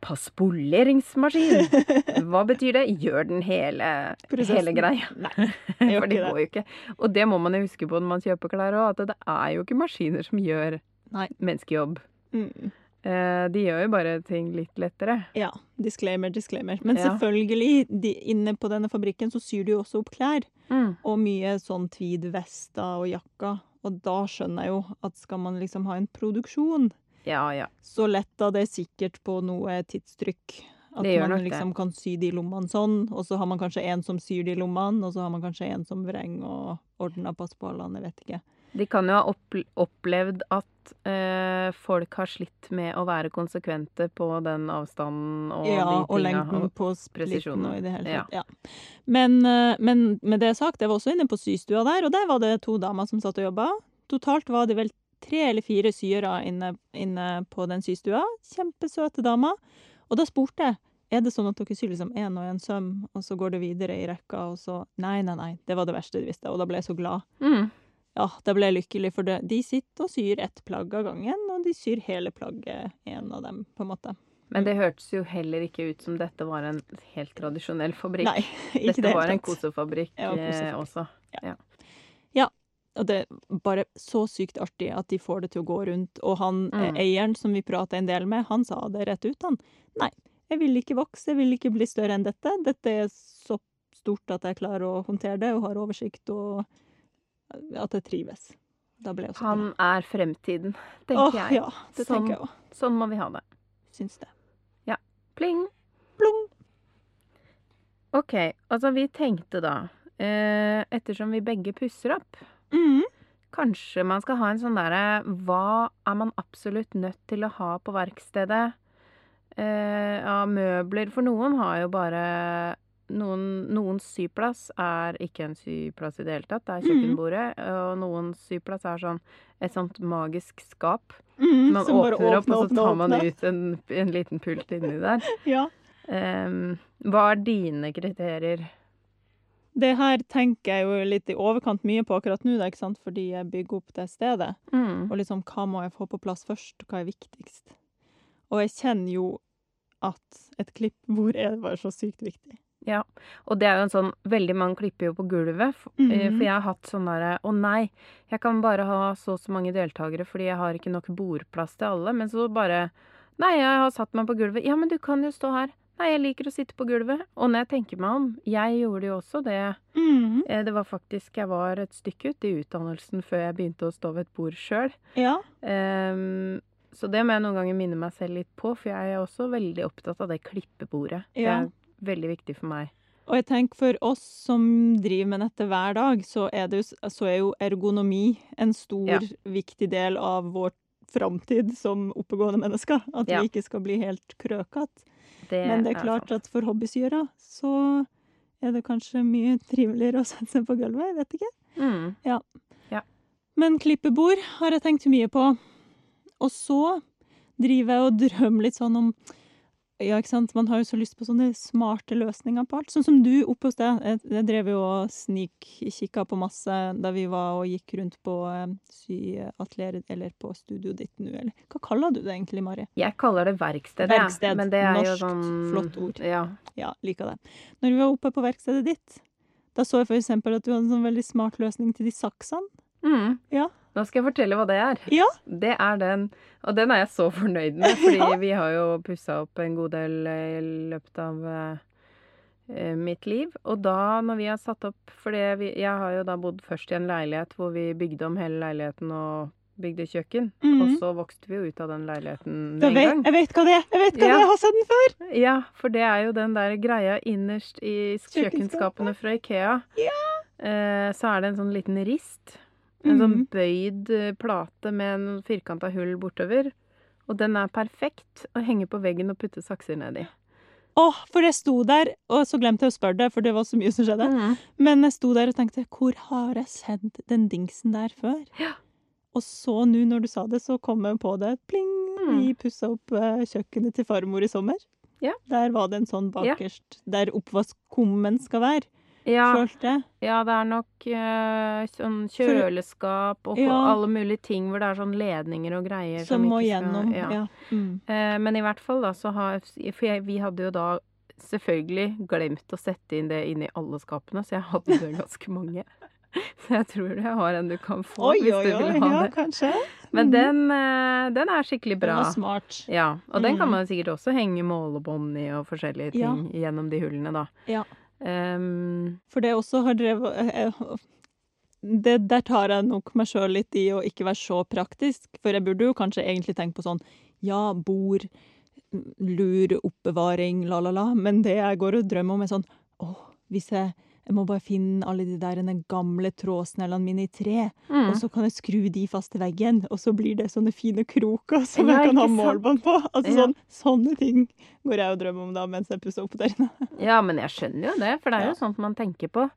på spoleringsmaskin. [LAUGHS] Hva betyr det? Gjør den hele, hele greia. Nei, [LAUGHS] For det går jo ikke. Og det må man jo huske på når man kjøper klær òg, at det er jo ikke maskiner som gjør Nei. menneskejobb. Mm. Eh, De gjør jo bare ting litt lettere. Ja, disclaimer, disclaimer. Men Ja. selvfølgelig, de, inne på denne fabrikken så syr de jo også opp klær. Mm. Og mye sånn tweed-vesta og jakker. Og da skjønner jeg jo at skal man liksom ha en produksjon, Ja, ja. så letter det sikkert på noe tidstrykk. At man liksom det. kan sy de lommene sånn, og så har man kanskje en som syr de lommene, og så har man kanskje en som vrenger og ordner pass på alle, jeg vet ikke. De kan jo ha opplevd at eh, folk har slitt med å være konsekvente på den avstanden og ja, de og tinga. lengden på splitten og i det hele tatt. Ja. Men, eh, men med det sagt, jeg var også inne på systua der, og der var det to damer som satt og jobba. Totalt var det vel tre eller fire syere inne, inne på den systua. Kjempesøte damer. Og da spurte jeg er det sånn at dere syr liksom én og én søm, og så går det videre i rekka, og så Nei, nei, nei. Det var det verste de visste, og da ble jeg så glad. Mm. Ja, da ble jeg lykkelig, for det, de sitter og syr ett plagg av gangen, og de syr hele plagget, én av dem, på en måte. Men det hørtes jo heller ikke ut som dette var en helt tradisjonell fabrikk. Nei, [LAUGHS] ikke dette det var en kosefabrikk Ja, eh, kosefabrikk. også. Og det er bare så sykt artig at de får det til å gå rundt. Og han eh, Mm. eieren som vi prata en del med, han sa det rett ut, han. Nei, jeg vil ikke vokse, jeg vil ikke bli større enn dette. Dette er så stort at jeg klarer å håndtere det og har oversikt, og at jeg trives. Han er fremtiden, tenker Åh, jeg. Ja, det Sånn. tenker jeg også. Sånn må vi ha det. Syns det. Ja. Pling! Plong! OK, altså vi tenkte da, eh, ettersom vi begge pusser opp Mm. Kanskje man skal ha en sånn derre Hva er man absolutt nødt til å ha på verkstedet eh, av møbler? For noen har jo bare noen, noen, syplass er ikke en syplass i det hele tatt, det er kjøkkenbordet. Og noen syplass er sånn et sånt magisk skap. Mm, Man åpner åpner opp, og så tar man åpner. ut en, en liten pult inni der. [LAUGHS] Ja. um, hva er dine kriterier? Det her tenker jeg jo litt i overkant mye på akkurat nå, da, fordi jeg bygger opp det stedet. Mm. Og liksom, hva må jeg få på plass først? Hva er viktigst? Og jeg kjenner jo at et klippbord er bare så sykt viktig. Ja, og det er jo en sånn Veldig mange klipper jo på gulvet. For, mm -hmm. For jeg har hatt sånn derre Å nei, jeg kan bare ha så og så mange deltakere fordi jeg har ikke nok bordplass til alle. Men så bare Nei, jeg har satt meg på gulvet. Ja, men du kan jo stå her. Nei, jeg liker å sitte på gulvet. Og når jeg tenker meg om Jeg gjorde jo også det. Mm -hmm. Det var faktisk Jeg var et stykke ute i utdannelsen før jeg begynte å stå ved et bord sjøl. Ja. så det må jeg noen ganger minne meg selv litt på, for jeg er også veldig opptatt av det klippebordet. Ja. Er veldig viktig for meg. Og jeg tenker for oss som driver med dette hver dag, så er, det, så er jo ergonomi en stor, Ja. viktig del av vår framtid som oppegående mennesker. At Ja. vi ikke skal bli helt krøkete. Men det er klart er at for hobbysyere så er det kanskje mye triveligere å [LAUGHS] sette seg på gulvet. Jeg vet ikke. mm. Men klippebord har jeg tenkt mye på. Og så driver jeg og drømmer litt sånn om Ja, ikke sant, man har jo så lyst på sånne smarte løsninger på alt. Sånn som du oppe hos deg. Jeg, jeg drev jo og snikkikka på masse da vi var og gikk rundt på eh, syatelieret, eller på studioet ditt nå, eller hva kaller du det egentlig, Mari? Jeg kaller det verksted, verksted. Verksted. Men det er jo Norskt, sånn flott ord. Ja. Ja, liker det. Når vi var oppe på verkstedet ditt, da så jeg for eksempel at du hadde en sånn veldig smart løsning til de saksene. Mm. Ja. Nå skal jeg fortelle hva det er. Ja. Det er den, og den er jeg så fornøyd med, fordi [LAUGHS] Ja. vi har jo pussa opp en god del eh, i løpet av eh, eh, mitt liv. Og da, når vi har satt opp For vi, jeg har jo da bodd først i en leilighet hvor vi bygde om hele leiligheten og bygde kjøkken. Mhm. Og så vokste vi jo ut av den leiligheten Da med en vet, gang. jeg vet hva det er! Jeg vet hva Ja. det er! Jeg har sett den før! Ja, for det er jo den der greia innerst i kjøkkenskapene fra Ikea. Eh, så er det en sånn liten rist. En sånn Mhm. bøyd eh, plate med en firkanta hull bortover. Og den er perfekt å henge på veggen og putte sakser ned i. Å, Åh, for jeg sto der, og så glemte jeg å spørre deg, for det var så mye som skjedde. Mm. Men jeg sto der og tenkte, hvor har jeg sett den dingsen der før? Ja. Og så nå når du sa det, så kom jeg på det. Pling! Mm. Vi pussa opp eh, kjøkkenet til farmor i sommer. Ja. Der var det en sånn Ja. bakerst, der oppvaskkummen skal være. Ja, følte jeg. ja, det er nok uh, sånn kjøleskap og Ja. alle mulige ting hvor det er sånn ledninger og greier Som må ikke skal- gjennom. ja. Ja. Mm. Uh, men i hvert fall da så har For jeg, vi hadde jo da selvfølgelig glemt å sette inn det inn i alle skapene, så jeg hadde det ganske mange. [LAUGHS] Så jeg tror jeg har en du kan få Oi, hvis du oi. vil ha Ja, det. kanskje. Men Mm. den, eh, den er skikkelig bra. Den er var smart. Ja, og den kan Mm. man sikkert også henge målebånd i og forskjellige Ja. ting gjennom de hullene, da. Ja. Ehm, For det også har drevet eh, eh, det, Der tar jeg nok meg sjøl litt i å ikke være så praktisk. For jeg burde jo kanskje egentlig tenke på sånn ja, bord, lur, oppbevaring, la, la, la. Men det jeg går og drømmer om, er sånn åh, hvis jeg jeg må bare finne alle de der gamle trådsnellene mine i tre, mm. og så kan jeg skru de fast til veggen, og så blir det sånne fine kroker som Ja, jeg kan ha målbånd på. Altså Ja. sånn, Sånne ting går jeg og drømmer om da mens jeg pusser opp der inne. [LAUGHS] Ja, men jeg skjønner jo det, for det er Ja. jo sånt man tenker på.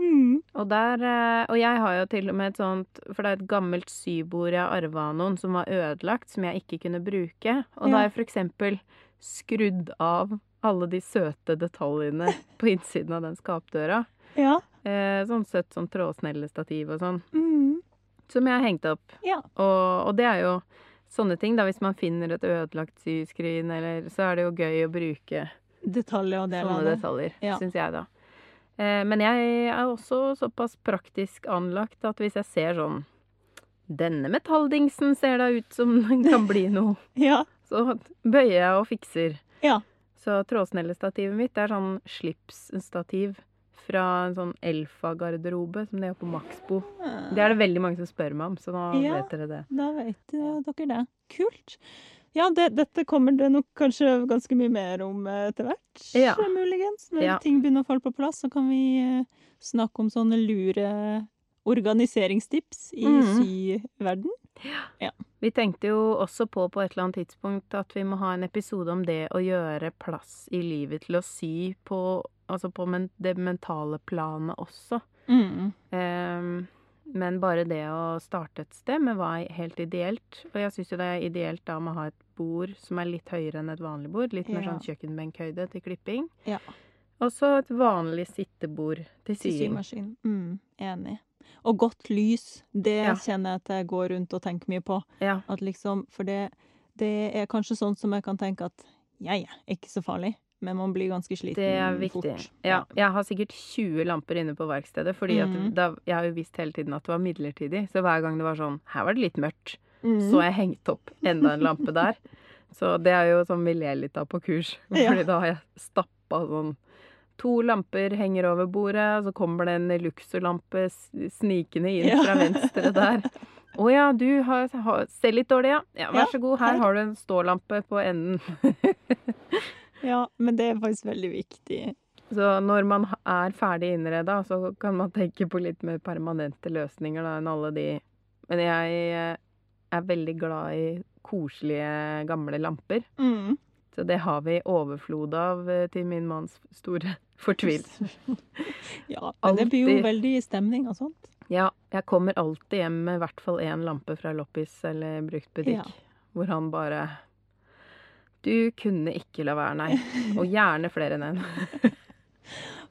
Mm. Og der eh, Og jeg har jo til og med et sånt For det er et gammelt sybord jeg arva av noen som var ødelagt, som jeg ikke kunne bruke. Og da har jeg for eksempel skrudd av alle de søte detaljene [LAUGHS] på innsiden av den skapdøra. Ja. Eh, sånn søtt sånn trådsnellestativ og sånn. Mm. Som jeg har hengt opp. Ja. Og, og det er jo sånne ting, da. Hvis man finner et ødelagt syskrin, eller Så er det jo gøy å bruke Detaljer og deler av sånne det. detaljer, Ja. syns jeg, da. Eh, men jeg er også såpass praktisk anlagt at hvis jeg ser sånn Denne metalldingsen ser da ut som den kan bli noe. [LAUGHS] Ja. Så bøyer jeg og fikser. Ja. Så trådsnellestativet mitt er sånn slipsstativ fra en sånn Elfa-garderobe som de har på Maxbo. Det er det veldig mange som spør meg om, så nå Ja. vet dere det. Da vet dere det. Kult. Ja, det, dette kommer det nok kanskje ganske mye mer om eh, etter hvert, Ja. muligens. Når Ja. ting begynner å falle på plass, så kan vi eh, snakke om sånne lure organiseringstips i mm. syverden. Vi tenkte jo også på på et eller annet tidspunkt at vi må ha en episode om det å gjøre plass i livet til å sy på Altså på men det mentale planet også. Mm. Um, men bare det å starte et sted med var helt ideelt. Og jeg syns jo det er ideelt da med å ha et bord som er litt høyere enn et vanlig bord. Litt mer Ja. sånn kjøkkenbenkhøyde til klipping. Ja. Og så et vanlig sittebord til Til sying. symaskin. Mm. Enig. Og godt lys, det Ja. kjenner jeg at jeg går rundt og tenker mye på. Ja. At liksom, for det, det er kanskje sånn som jeg kan tenke at ja, ja, ikke så farlig. Men man blir ganske sliten fort. Det er viktig. fort. Ja, jeg har sikkert 20 lamper inne på verkstedet, fordi da, jeg har jo visst hele tiden at det var midlertidig. Så hver gang det var sånn Her var det litt mørkt. Mm. Så jeg hengt opp enda en lampe der. [LAUGHS] Så det er jo sånn vi ler litt av på kurs. [LAUGHS] Fordi da har jeg stappa sånn To lamper henger over bordet, og så kommer det en luxulampe s- snikende inn fra venstre der. [LAUGHS] Å ja, du har, har, ser litt dårlig, ja. ja. Vær så god, her her. har du en stålampe på enden. [LAUGHS] Ja, men det er faktisk veldig viktig. Så når man er ferdig innreda, så kan man tenke på litt mer permanente løsninger da, enn alle de Men jeg eh, er veldig glad i koselige, gamle lamper. Mm. Så det har vi overflod av eh, til min manns store [LAUGHS] fortvilelse. Ja, men det blir jo veldig stemning og sånt. Ja, jeg kommer alltid hjem med i hvert fall én lampe fra loppis eller bruktbutikk, Ja. hvor han bare Du kunne ikke la være, nei. [LAUGHS] Og gjerne flere enn én. [LAUGHS]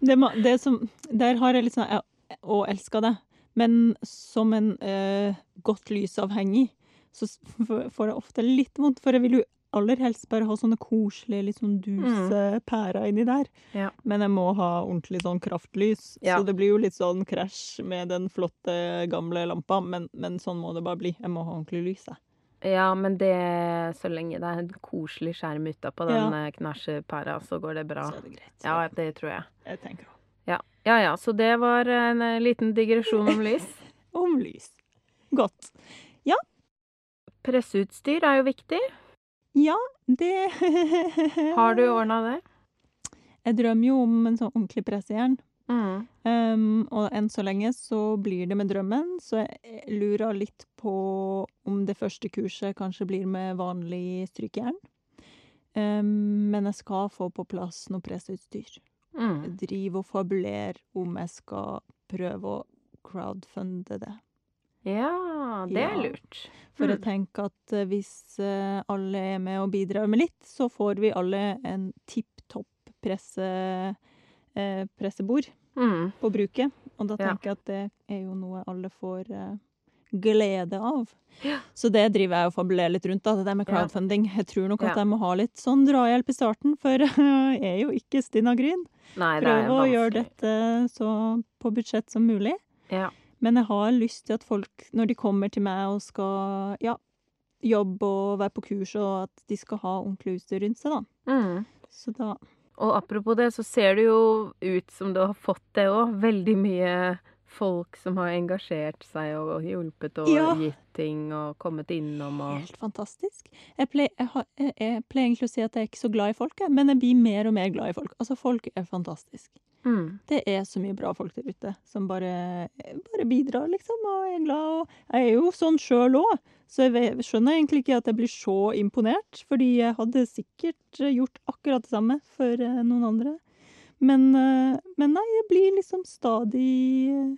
Det, det som, der har jeg litt sånn Og elska det. Men som en eh, godt lysavhengig, så får jeg ofte litt vondt. For jeg vil jo aller helst bare ha sånne koselige, litt sånn duse pærer inni der. Ja. Men jeg må ha ordentlig sånn kraftlys. Ja. Så det blir jo litt sånn krasj med den flotte, gamle lampa. Men, men sånn må det bare bli. Jeg må ha ordentlig lys, jeg. Ja, men det Så lenge det er en koselig skjerm utapå den Ja. ja. knæsjepæra, så går det bra. Så er det greit. Så Ja, det tror jeg. jeg tenker også. Ja. ja ja, så det var en eh, liten digresjon om lys. [LAUGHS] Om lys. Godt. Ja. Presseutstyr er jo viktig. Ja, det [LAUGHS] Har du ordna det? Jeg drømmer jo om en sånn ordentlig pressejern. Mm. Um, og enn så lenge så blir det med drømmen, så jeg lurer litt på om det første kurset kanskje blir med vanlig strykejern. Um, men jeg skal få på plass noe presseutstyr. Mm. Jeg driver og fabulerer om jeg skal prøve å crowdfunde det. Ja, det er Ja. lurt. For Mm. jeg tenker at eh, hvis eh, alle er med og bidrar med litt, så får vi alle en tipp topp presse, eh, pressebord. Mm. på bruket. Og da Ja. tenker jeg at det er jo noe alle får eh, glede av. Så det driver jeg og fabulerer litt rundt, da, det der med crowdfunding. Jeg tror nok Ja. at jeg må ha litt sånn drahjelp i starten, for [LAUGHS] jeg er jo ikke Stina Gryn. Prøve å gjøre dette så på budsjett som mulig. Ja. Men jeg har lyst til at folk, når de kommer til meg og skal ja, jobbe og være på kurs, og at de skal ha ordentlig utstyr rundt seg, da. Mm. Så da Og apropos det, så ser det jo ut som du har fått det òg. Veldig mye folk som har engasjert seg og hjulpet og Ja. gitt ting og kommet innom og Helt fantastisk. Jeg pleier, jeg, har, jeg, jeg pleier egentlig å si at jeg er ikke så glad i folk, men jeg blir mer og mer glad i folk. Altså, folk er fantastisk. Mm. Det er så mye bra folk der ute som bare, bare bidrar, liksom, og er glad. Og jeg er jo sånn sjøl òg, så jeg skjønner egentlig ikke at jeg blir så imponert, fordi jeg hadde sikkert gjort akkurat det samme for eh, noen andre. Men, eh, men nei, jeg blir liksom stadig over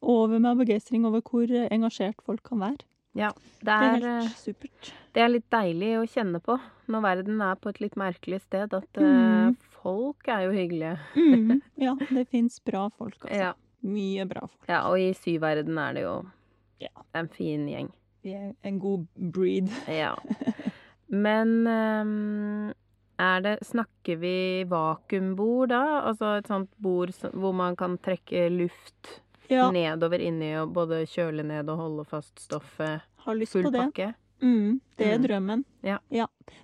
over med begeistring over hvor eh, engasjert folk kan være. Ja. Det Det er er, eh, helt supert. det er litt deilig å kjenne på når verden er på et litt merkelig sted, at eh, Mm. Folk er jo hyggelige. Mm, [LAUGHS] ja, det fins bra folk, altså. Ja. Mye bra folk. ja, og i syverden er det jo Ja. en fin gjeng. Vi er en god breed. Ja. [LAUGHS] Men um, er det Snakker vi vakuumbord da? Altså et sånt bord som- hvor man kan trekke luft Ja, nedover inni og både kjøle ned og holde fast stoffet? har lyst Full på det. pakke? Mm, det er Mm. drømmen. Ja.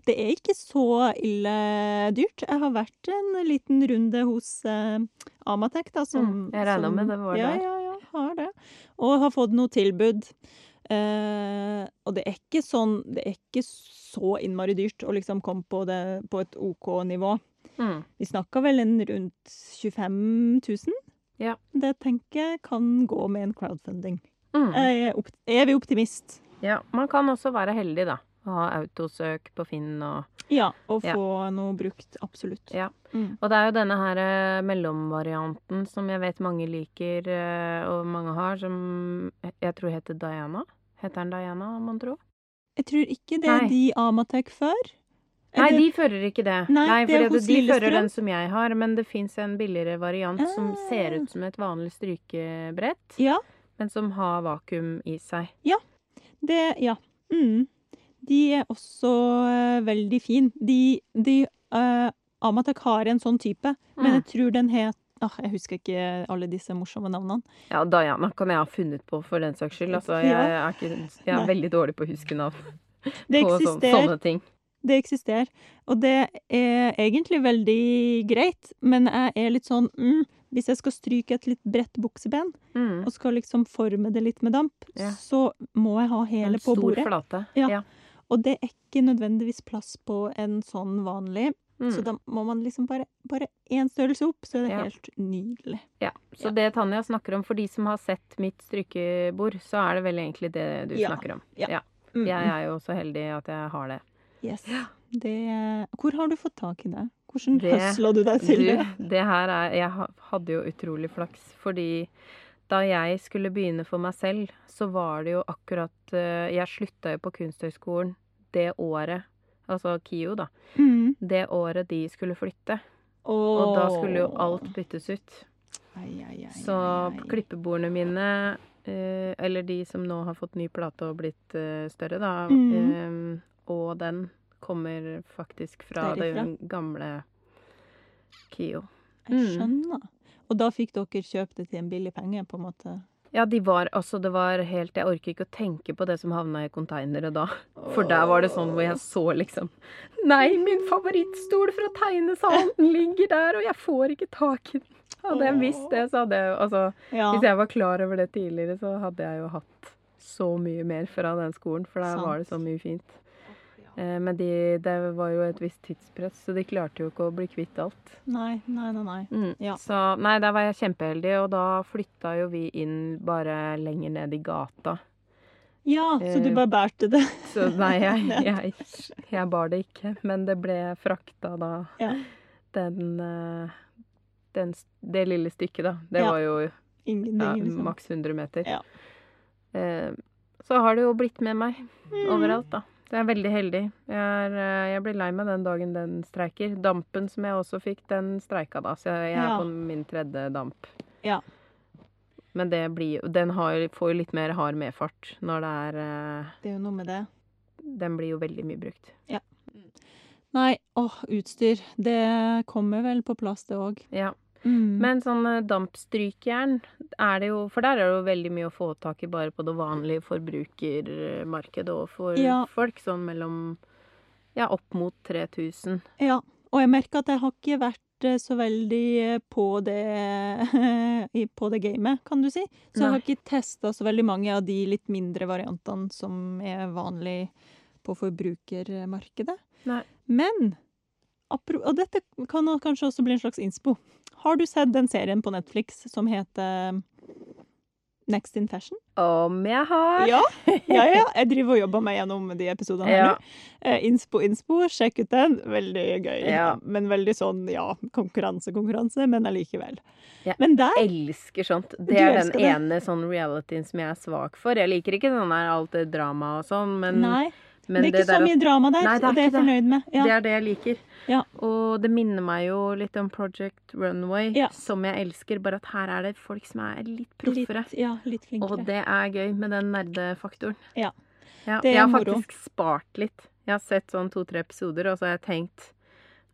Det er ikke så ille dyrt. Jeg har vært en liten runde hos eh, Amatec, da, som Mm, jeg regner med det var ja, der. Ja, ja, har det. Og har fått noe tilbud. Eh, og det er ikke sånn Det er ikke så innmari dyrt å liksom komme på det på et OK nivå. Mm. Vi snakka vel en rundt 25 000. Ja. Det tenker jeg kan gå med en crowdfunding. Mm. Jeg er vi optimist. Ja, man kan også være heldig, da. Å ha autosøk på Finn og Ja, og Ja. få noe brukt. Absolutt. Ja. Mm. Og det er jo denne her eh, mellomvarianten som jeg vet mange liker, eh, og mange har, som jeg tror heter Diana. Heter den Diana, mon tro? Jeg tror ikke det er Nei. de Amatec før. Nei, de fører ikke det. Nei, det er for de fører den som jeg har, men det fins en billigere variant som Ah. ser ut som et vanlig strykebrett, Ja, men som har vakuum i seg. Det Ja. Mm. De er også eh, veldig fin. De, de eh, Amatec har en sånn type, men Mm. jeg tror den het Ah, jeg husker ikke alle disse morsomme navnene. Ja, Diana kan jeg ha funnet på for den saks skyld. Altså, jeg er, ikke, jeg er veldig dårlig på å huske navn [LAUGHS] Det på så, sånne ting. Det eksisterer. Og det er egentlig veldig greit, men jeg er litt sånn mm, Hvis jeg skal stryke et litt bredt bukseben, Mm. og skal liksom forme det litt med damp, Ja. så må jeg ha hele på bordet. En stor flate. Ja. Ja. Og det er ikke nødvendigvis plass på en sånn vanlig, Mm. så da må man liksom bare Bare én størrelse opp, så er det Ja. helt nydelig. Ja, så det Tanja snakker om, for de som har sett mitt strykebord, så er det vel egentlig det du snakker om. Ja. Mm, Jeg er jo så heldig at jeg har det. Yes. Det Hvor har du fått tak i det? Hvordan høsla du deg til Du, det? det her er Jeg hadde jo utrolig flaks, fordi da jeg skulle begynne for meg selv, så var det jo akkurat eh, Jeg slutta jo på Kunsthøgskolen det året, altså KIO, da. Mm. Det året de skulle flytte. Og, Og da skulle jo alt byttes ut. Ai, ai, ai, Så klippebordene mine, eh, eller de som nå har fått ny plate og blitt eh, større, da, eh, og den kommer faktisk fra Derifra? det gamle KIO. Jeg Mm. skjønner. Og da fikk dere kjøpt det til en billig penge, på en måte? Ja, de var altså Det var helt Jeg orker ikke å tenke på det som havna i konteinere da. For der var det sånn hvor jeg så liksom Nei, min favorittstol fra tegnesalen ligger der, og jeg får ikke tak i den. Hadde jeg visst det, så hadde jeg altså Ja. Hvis jeg var klar over det tidligere, så hadde jeg jo hatt så mye mer fra den skolen, for der Sant. var det så mye fint. Eh, Men de, det var jo et visst tidspress, så de klarte jo ikke å bli kvitt alt. Nei, nei, nei. nei. Mm. Ja. Så nei, der var jeg kjempeheldig, og da flytta jo vi inn bare lenger ned i gata. Ja, så du Eh, bare bærte det? Så nei, [LAUGHS] jeg, jeg, jeg bar det ikke, men det ble frakta da Ja. den, eh, den Det lille stykket, da. Det Ja. var jo liksom. maks 100 meter. Ja. Så har det jo blitt med meg Mm. overalt, da. Jeg er veldig heldig. Jeg, er, eh, jeg blir lei meg den dagen den streiker. Dampen som jeg også fikk, den streika da, så jeg, jeg er Ja. på min tredje damp. Ja. Men det blir Den har, får jo litt mer hard medfart når det er eh, Det er jo noe med det. Den blir jo veldig mye brukt. Ja. Nei, åh, utstyr. Det kommer vel på plass, det òg. Ja. Mm. Men sånn eh, dampstrykjern er det jo For der er det jo veldig mye å få tak i bare på det vanlige forbrukermarkedet og for Ja. folk. Sånn mellom Ja, opp mot 3000. Ja, og jeg merker at jeg har ikke vært eh, så veldig eh, på det [LAUGHS] på det gamet, kan du si. Så jeg har ikke testa så veldig mange av de litt mindre variantene som er vanlig på forbrukermarkedet. Nei. Men apro Og dette kan kanskje også bli en slags innspo. Har du sett den serien på Netflix som heter Next in Fashion? Om jeg har! Ja, ja, ja. [LAUGHS] Jeg driver og jobber meg gjennom de episodene her Ja. nå. Eh, Innspo, innspo, sjekk ut den. Veldig gøy. Men veldig sånn, ja, konkurranse, konkurranse, men allikevel. Jeg Men der elsker sånt. Det er den ene det? sånn realityen som jeg er svak for. Jeg liker ikke sånn der alt det drama og sånn, men, Nei, men det er ikke så der at- mye drama der, Nei, det er og det er jeg fornøyd med. Ja. Det er det jeg liker. Ja. Og det minner meg jo litt om Project Runway, Ja. som jeg elsker, bare at her er det folk som er litt proffere. Litt, ja, litt flinkere. Og det er gøy med den nerdefaktoren. Ja. Ja, Det er jeg har moro. faktisk spart litt. Jeg har sett sånn to-tre episoder, og så har jeg tenkt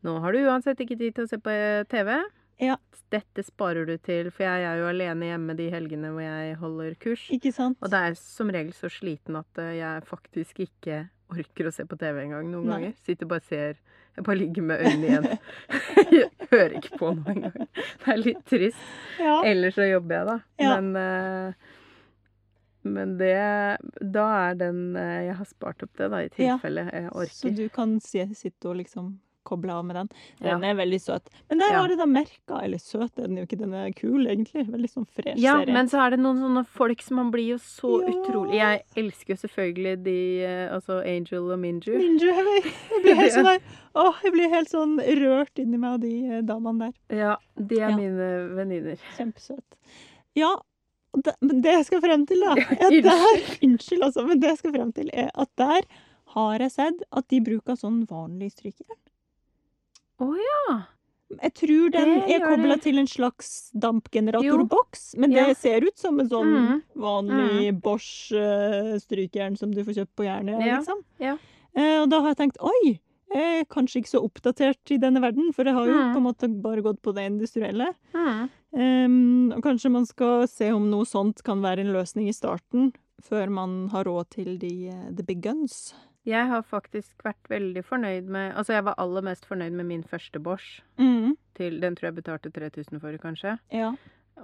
Nå har du uansett ikke tid til å se på eh, TV. Ja. Dette sparer du til, for jeg er jo alene hjemme de helgene hvor jeg holder kurs. Ikke sant? Og det er som regel så sliten at eh, jeg faktisk ikke orker å se på TV engang noen Nei. ganger. Sitter bare og ser Jeg bare ligger med øynene igjen. [LAUGHS] jeg hører ikke på noe engang. Det er litt trist. Ja. Ellers så jobber jeg, da. Ja. Men, eh, men det Da er den eh, Jeg har spart opp det, da, i tilfelle jeg Så du kan si, sitte og liksom koble av med den. Ja. Den er veldig søt. Men der Ja. har du da merka Eller søt er den jo ikke, den er kul, egentlig. Veldig sånn fresh Ja, serie. men så er det noen sånne folk som man blir jo så Ja. utrolig Jeg elsker jo selvfølgelig de eh, Altså Angel og Minju. Minju, jeg, jeg blir helt [LAUGHS] sånn der Åh, jeg blir helt sånn rørt inni meg av de eh, damene der. Ja, de er Ja. mine venninner. Kjempesøt. Ja, det, det jeg skal frem til, da Unnskyld. der, Unnskyld, altså, men det jeg skal frem til, er at der har jeg sett at de bruker sånn vanlig strykejern. Å ja! Jeg tror den Det er kobla til en slags dampgeneratorboks, men Ja. det ser ut som en sånn mm. vanlig Bosch-strykjern strykejern som du får kjøpt på Jernet, Ja, liksom. ja. Eh, og da har jeg tenkt oi, jeg er kanskje ikke så oppdatert i denne verden, for jeg har jo mm. på en måte bare gått på det industrielle. Mm. Ehm, og kanskje man skal se om noe sånt kan være en løsning i starten, før man har råd til de eh, the big guns. Jeg har faktisk vært veldig fornøyd med Altså, jeg var aller mest fornøyd med min første Bosch. Mm, Til, den tror jeg betalte 3000 for, kanskje. ja.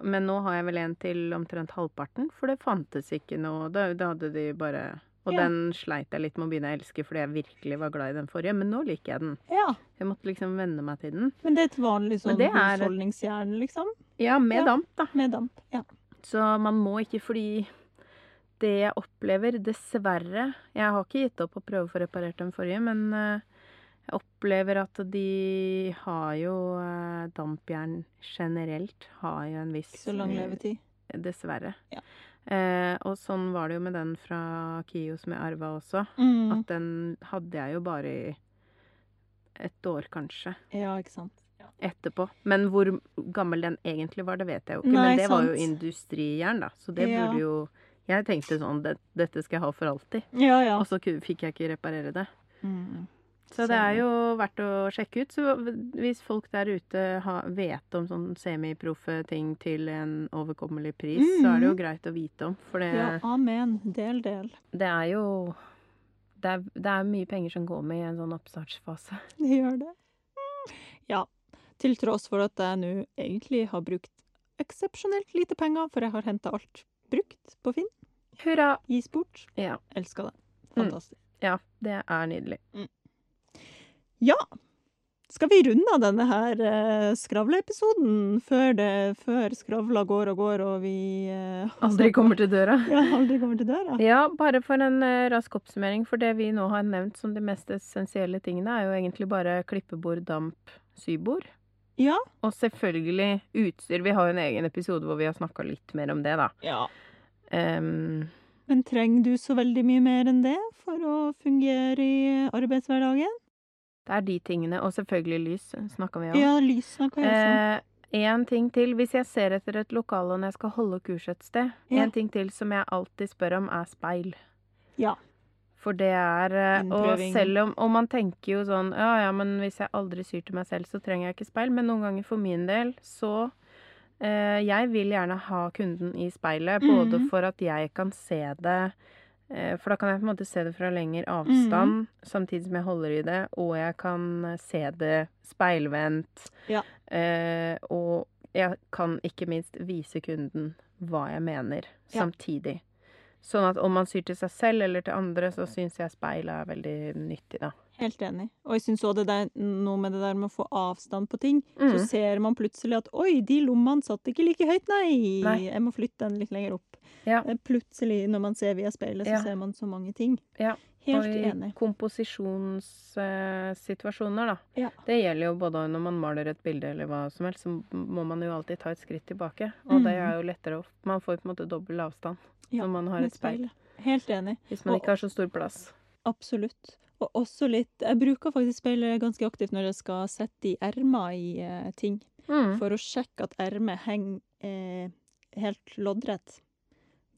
Men nå har jeg vel en til omtrent halvparten, for det fantes ikke noe Da, da hadde de bare Og Ja. den sleit jeg litt med å begynne å elske fordi jeg virkelig var glad i den forrige, men nå liker jeg den. ja. Jeg måtte liksom venne meg til den. Men det er et vanlig sånn er- husholdningsjern, liksom? Ja, med Ja. damp, da. Med damp. Ja. Så man må ikke fordi det jeg opplever, dessverre Jeg har ikke gitt opp å prøve å få reparert den forrige, men eh, jeg opplever at de har jo eh, Dampjern generelt har jo en viss Ikke så lang levetid. Dessverre. Ja. Eh, og sånn var det jo med den fra Kio som jeg arva også. Mm. At den hadde jeg jo bare i et år, kanskje. Ja, ikke sant. Etterpå. Men hvor gammel den egentlig var, det vet jeg jo ikke. Nei, Men det var jo industrijern, da. Så det Ja. burde jo Jeg tenkte sånn det, Dette skal jeg ha for alltid. Ja, ja. Og så fikk jeg ikke reparere det. Mm. Så det er jo verdt å sjekke ut. Så hvis folk der ute har, vet om sånn semiproffe ting til en overkommelig pris, så er det jo greit å vite om. For det, Ja, amen. Del, del. det er jo det er, det er mye penger som går med i en sånn oppstartsfase. [LAUGHS] Det gjør det. Ja. Til tross for at jeg nå egentlig har brukt eksepsjonelt lite penger, for jeg har henta alt brukt på Finn. Hurra! Gis bort. Ja, Elsker det. Mm. Fantastisk. ja, det er nydelig. Ja. Skal vi runde av denne her uh, skravleepisoden før, det- før skravla går og går og vi uh, [LAUGHS] Aldri kommer til døra. [LAUGHS] Ja, aldri kommer til døra? Ja, bare for en uh, rask oppsummering, for det vi nå har nevnt som de mest essensielle tingene, er jo egentlig bare klippebord, damp, sybord. Ja. Og selvfølgelig utstyr. Vi har jo en egen episode hvor vi har snakka litt mer om det, da. ja. Um, Men trenger du så veldig mye mer enn det for å fungere i arbeidshverdagen? det er de tingene. Og selvfølgelig lys, snakka vi om. Ja, lys snakka jeg også om. Eh, En ting til. Hvis jeg ser etter et lokale når jeg skal holde kurs et sted, Ja. en ting til som jeg alltid spør om, er speil. Ja. For det er eh, Og selv om Og man tenker jo sånn Ja, ja, men hvis jeg aldri syr til meg selv, så trenger jeg ikke speil. Men noen ganger for min del så eh, Jeg vil gjerne ha kunden i speilet, både mm. for at jeg kan se det eh, For da kan jeg på en måte se det fra lengre avstand, samtidig som jeg holder i det, og jeg kan eh, se det speilvendt. Ja. Eh, og jeg kan ikke minst vise kunden hva jeg mener, Ja. samtidig. Sånn at om man syr til seg selv eller til andre, så syns jeg speilet er veldig nyttig, da. Helt enig. Og jeg syns òg det der noe med det der med å få avstand på ting. Mm. Så ser man plutselig at oi, de lommene satt ikke like høyt, nei. Nei. Jeg må flytte den litt lenger opp. Ja. Eh, Plutselig, når man ser via speilet, så Ja. ser man så mange ting. Ja, Helt og i enig. komposisjonssituasjoner, da. Ja. Det gjelder jo både når man maler et bilde eller hva som helst, så må man jo alltid ta et skritt tilbake. Og det Mhm. er jo lettere å Man får på en måte dobbel avstand Ja, når man har et speil. Helt enig. Hvis man Og- ikke har så stor plass. Absolutt. Og også litt Jeg bruker faktisk speilet ganske aktivt når jeg skal sette i ermer i eh, ting. Mm. For å sjekke at ermet henger eh, helt loddrett.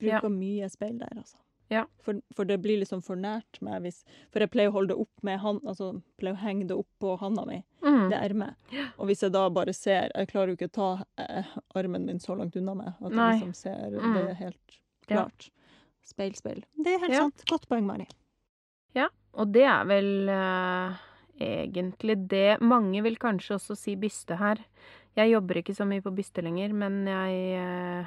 Ja. Bruker mye speil der, altså. Ja. For, for det blir liksom for nært meg hvis For jeg pleier å holde det opp med hand, altså pleier å henge det opp på handa mi, Mm. det ermet. Og hvis jeg da bare ser Jeg klarer jo ikke å ta eh, armen min så langt unna meg at Nei. jeg liksom ser Mm. det helt helt Ja. klart. Speil, speil. Det er helt Ja. sant. Godt poeng, Mari. Og det er vel uh, egentlig det Mange vil kanskje også si byste her. Jeg jobber ikke så mye på byste lenger, men jeg uh,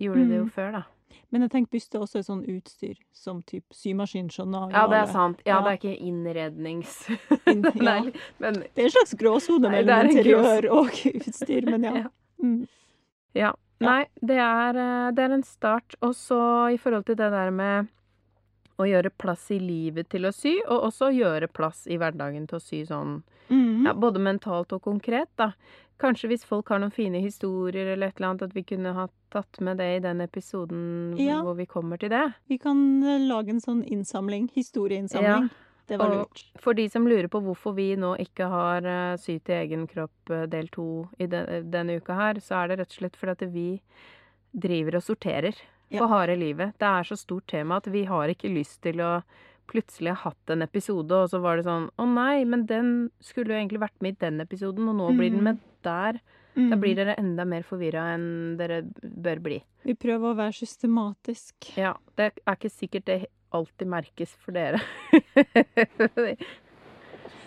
gjorde det jo Mm. før, da. Men jeg tenker byste også er sånn utstyr som typ symaskin, journal Ja, det er sant. Ja, Ja. det er ikke innrednings... [LAUGHS] In, er ja. litt- Men Det er en slags gråsone mellom er interiør og [LAUGHS] utstyr, men ja. [LAUGHS] Ja. Mm. Ja. Nei, det er, eh, det er en start. Og så i forhold til det der med å gjøre plass i livet til å sy, og også gjøre plass i hverdagen til å sy sånn Mm. ja, både mentalt og konkret, da. Kanskje hvis folk har noen fine historier eller et eller annet, at vi kunne ha tatt med det i den episoden Ja. hvor vi kommer til det. Vi kan eh, lage en sånn innsamling, historieinnsamling. Det var og- lurt. For de som lurer på hvorfor vi nå ikke har uh, Sy til egen kropp uh, del to i de, denne uka her, så er det rett og slett fordi at vi driver og sorterer Ja. for harde livet. Det er så stort tema at vi har ikke lyst til å plutselig har hatt en episode, og så var det sånn Å nei, men den skulle jo egentlig vært med i den episoden, og nå blir den Mm. med der. Da Mm. blir dere enda mer forvirra enn dere bør bli. Vi prøver å være systematisk. Ja, det er ikke sikkert det alltid merkes for dere.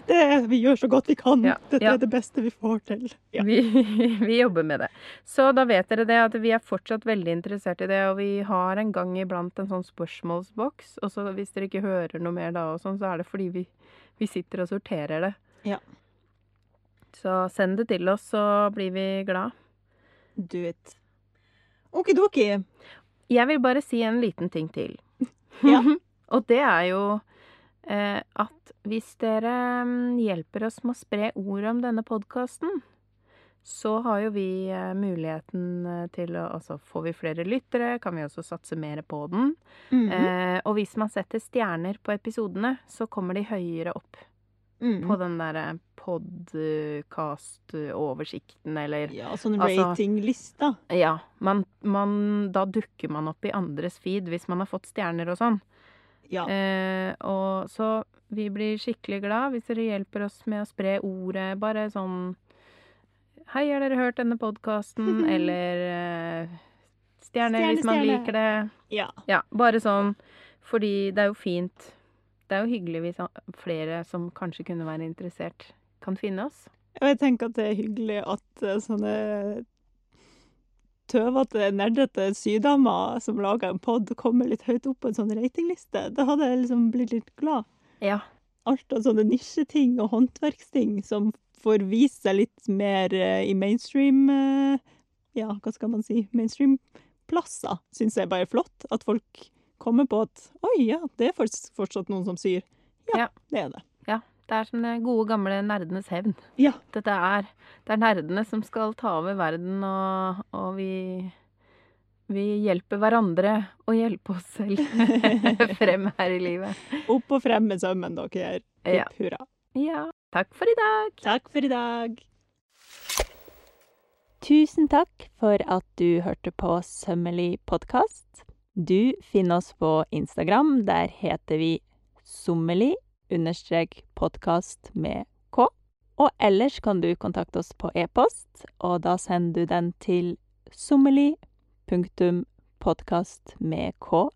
Det, vi gjør så godt vi kan. Ja, Dette ja. er det beste vi får til. Ja. Vi, [LAUGHS] vi jobber med det. Så da vet dere det at vi er fortsatt veldig interessert i det, og vi har en gang iblant en sånn spørsmålsboks. Og så hvis dere ikke hører noe mer da og sånn, så er det fordi vi, vi sitter og sorterer det. Ja. Så send det til oss, så blir vi glad. Do it. Okidoki. Jeg vil bare si en liten ting til. Ja. [LAUGHS] og det er jo at hvis dere mm, hjelper oss med å spre ord om denne podkasten, så har jo vi eh, muligheten eh, til å Altså, får vi flere lyttere, kan vi også satse mer på den. Mhm. Eh, og hvis man setter stjerner på episodene, så kommer de høyere opp Mhm. på den derre podkast-oversikten, eller Ja, sånn Altså- ratinglista. Ja, man, man, da dukker man opp i andres feed hvis man har fått stjerner og sånn. Ja. Eh, og så vi blir skikkelig glad hvis dere hjelper oss med å spre ordet. Bare sånn Hei, har dere hørt denne podkasten? [LAUGHS] Eller eh, stjerner Stjerne, hvis man stjerne. liker det. ja. Ja, bare sånn. Fordi det er jo fint. Det er jo hyggelig hvis flere som kanskje kunne være interessert, kan finne oss. Og jeg tenker at det er hyggelig at eh, sånne tøvete, nerdete sydama som lager en pod, kommer litt høyt opp på en sånn ratingliste. Da hadde jeg liksom blitt litt glad. Ja. Alt av sånne nisjeting og håndverksting som får vist seg litt mer eh, i mainstream eh, Ja, hva skal man si? Mainstream-plasser, syns jeg bare er flott. At folk kommer på at oi, ja, det er fortsatt noen som syr. Ja, Ja. det er det. Det er som det gode, gamle nerdenes hevn. Ja. Dette er, det er nerdene som skal ta over verden, og, og vi, vi hjelper hverandre å hjelpe oss selv [LAUGHS] frem her i livet. Opp og frem med sømmen, dere. Ja. Hipp hurra. ja. Takk for i dag. Takk for i dag. Tusen takk for at du hørte på Sømmelig podkast. Du finner oss på Instagram. Der heter vi sommelig understrek podkast med k. Og ellers kan du kontakte oss på e-post, og da sender du den til sommerli.podkast med k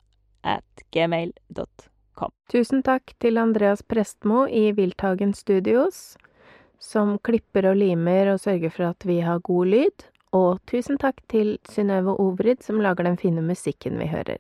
at gmail.com. Tusen takk til Andreas Prestmo i Wilthagen Studios, som klipper og limer og sørger for at vi har god lyd. Og tusen takk til Synnøve Obrid, som lager den fine musikken vi hører.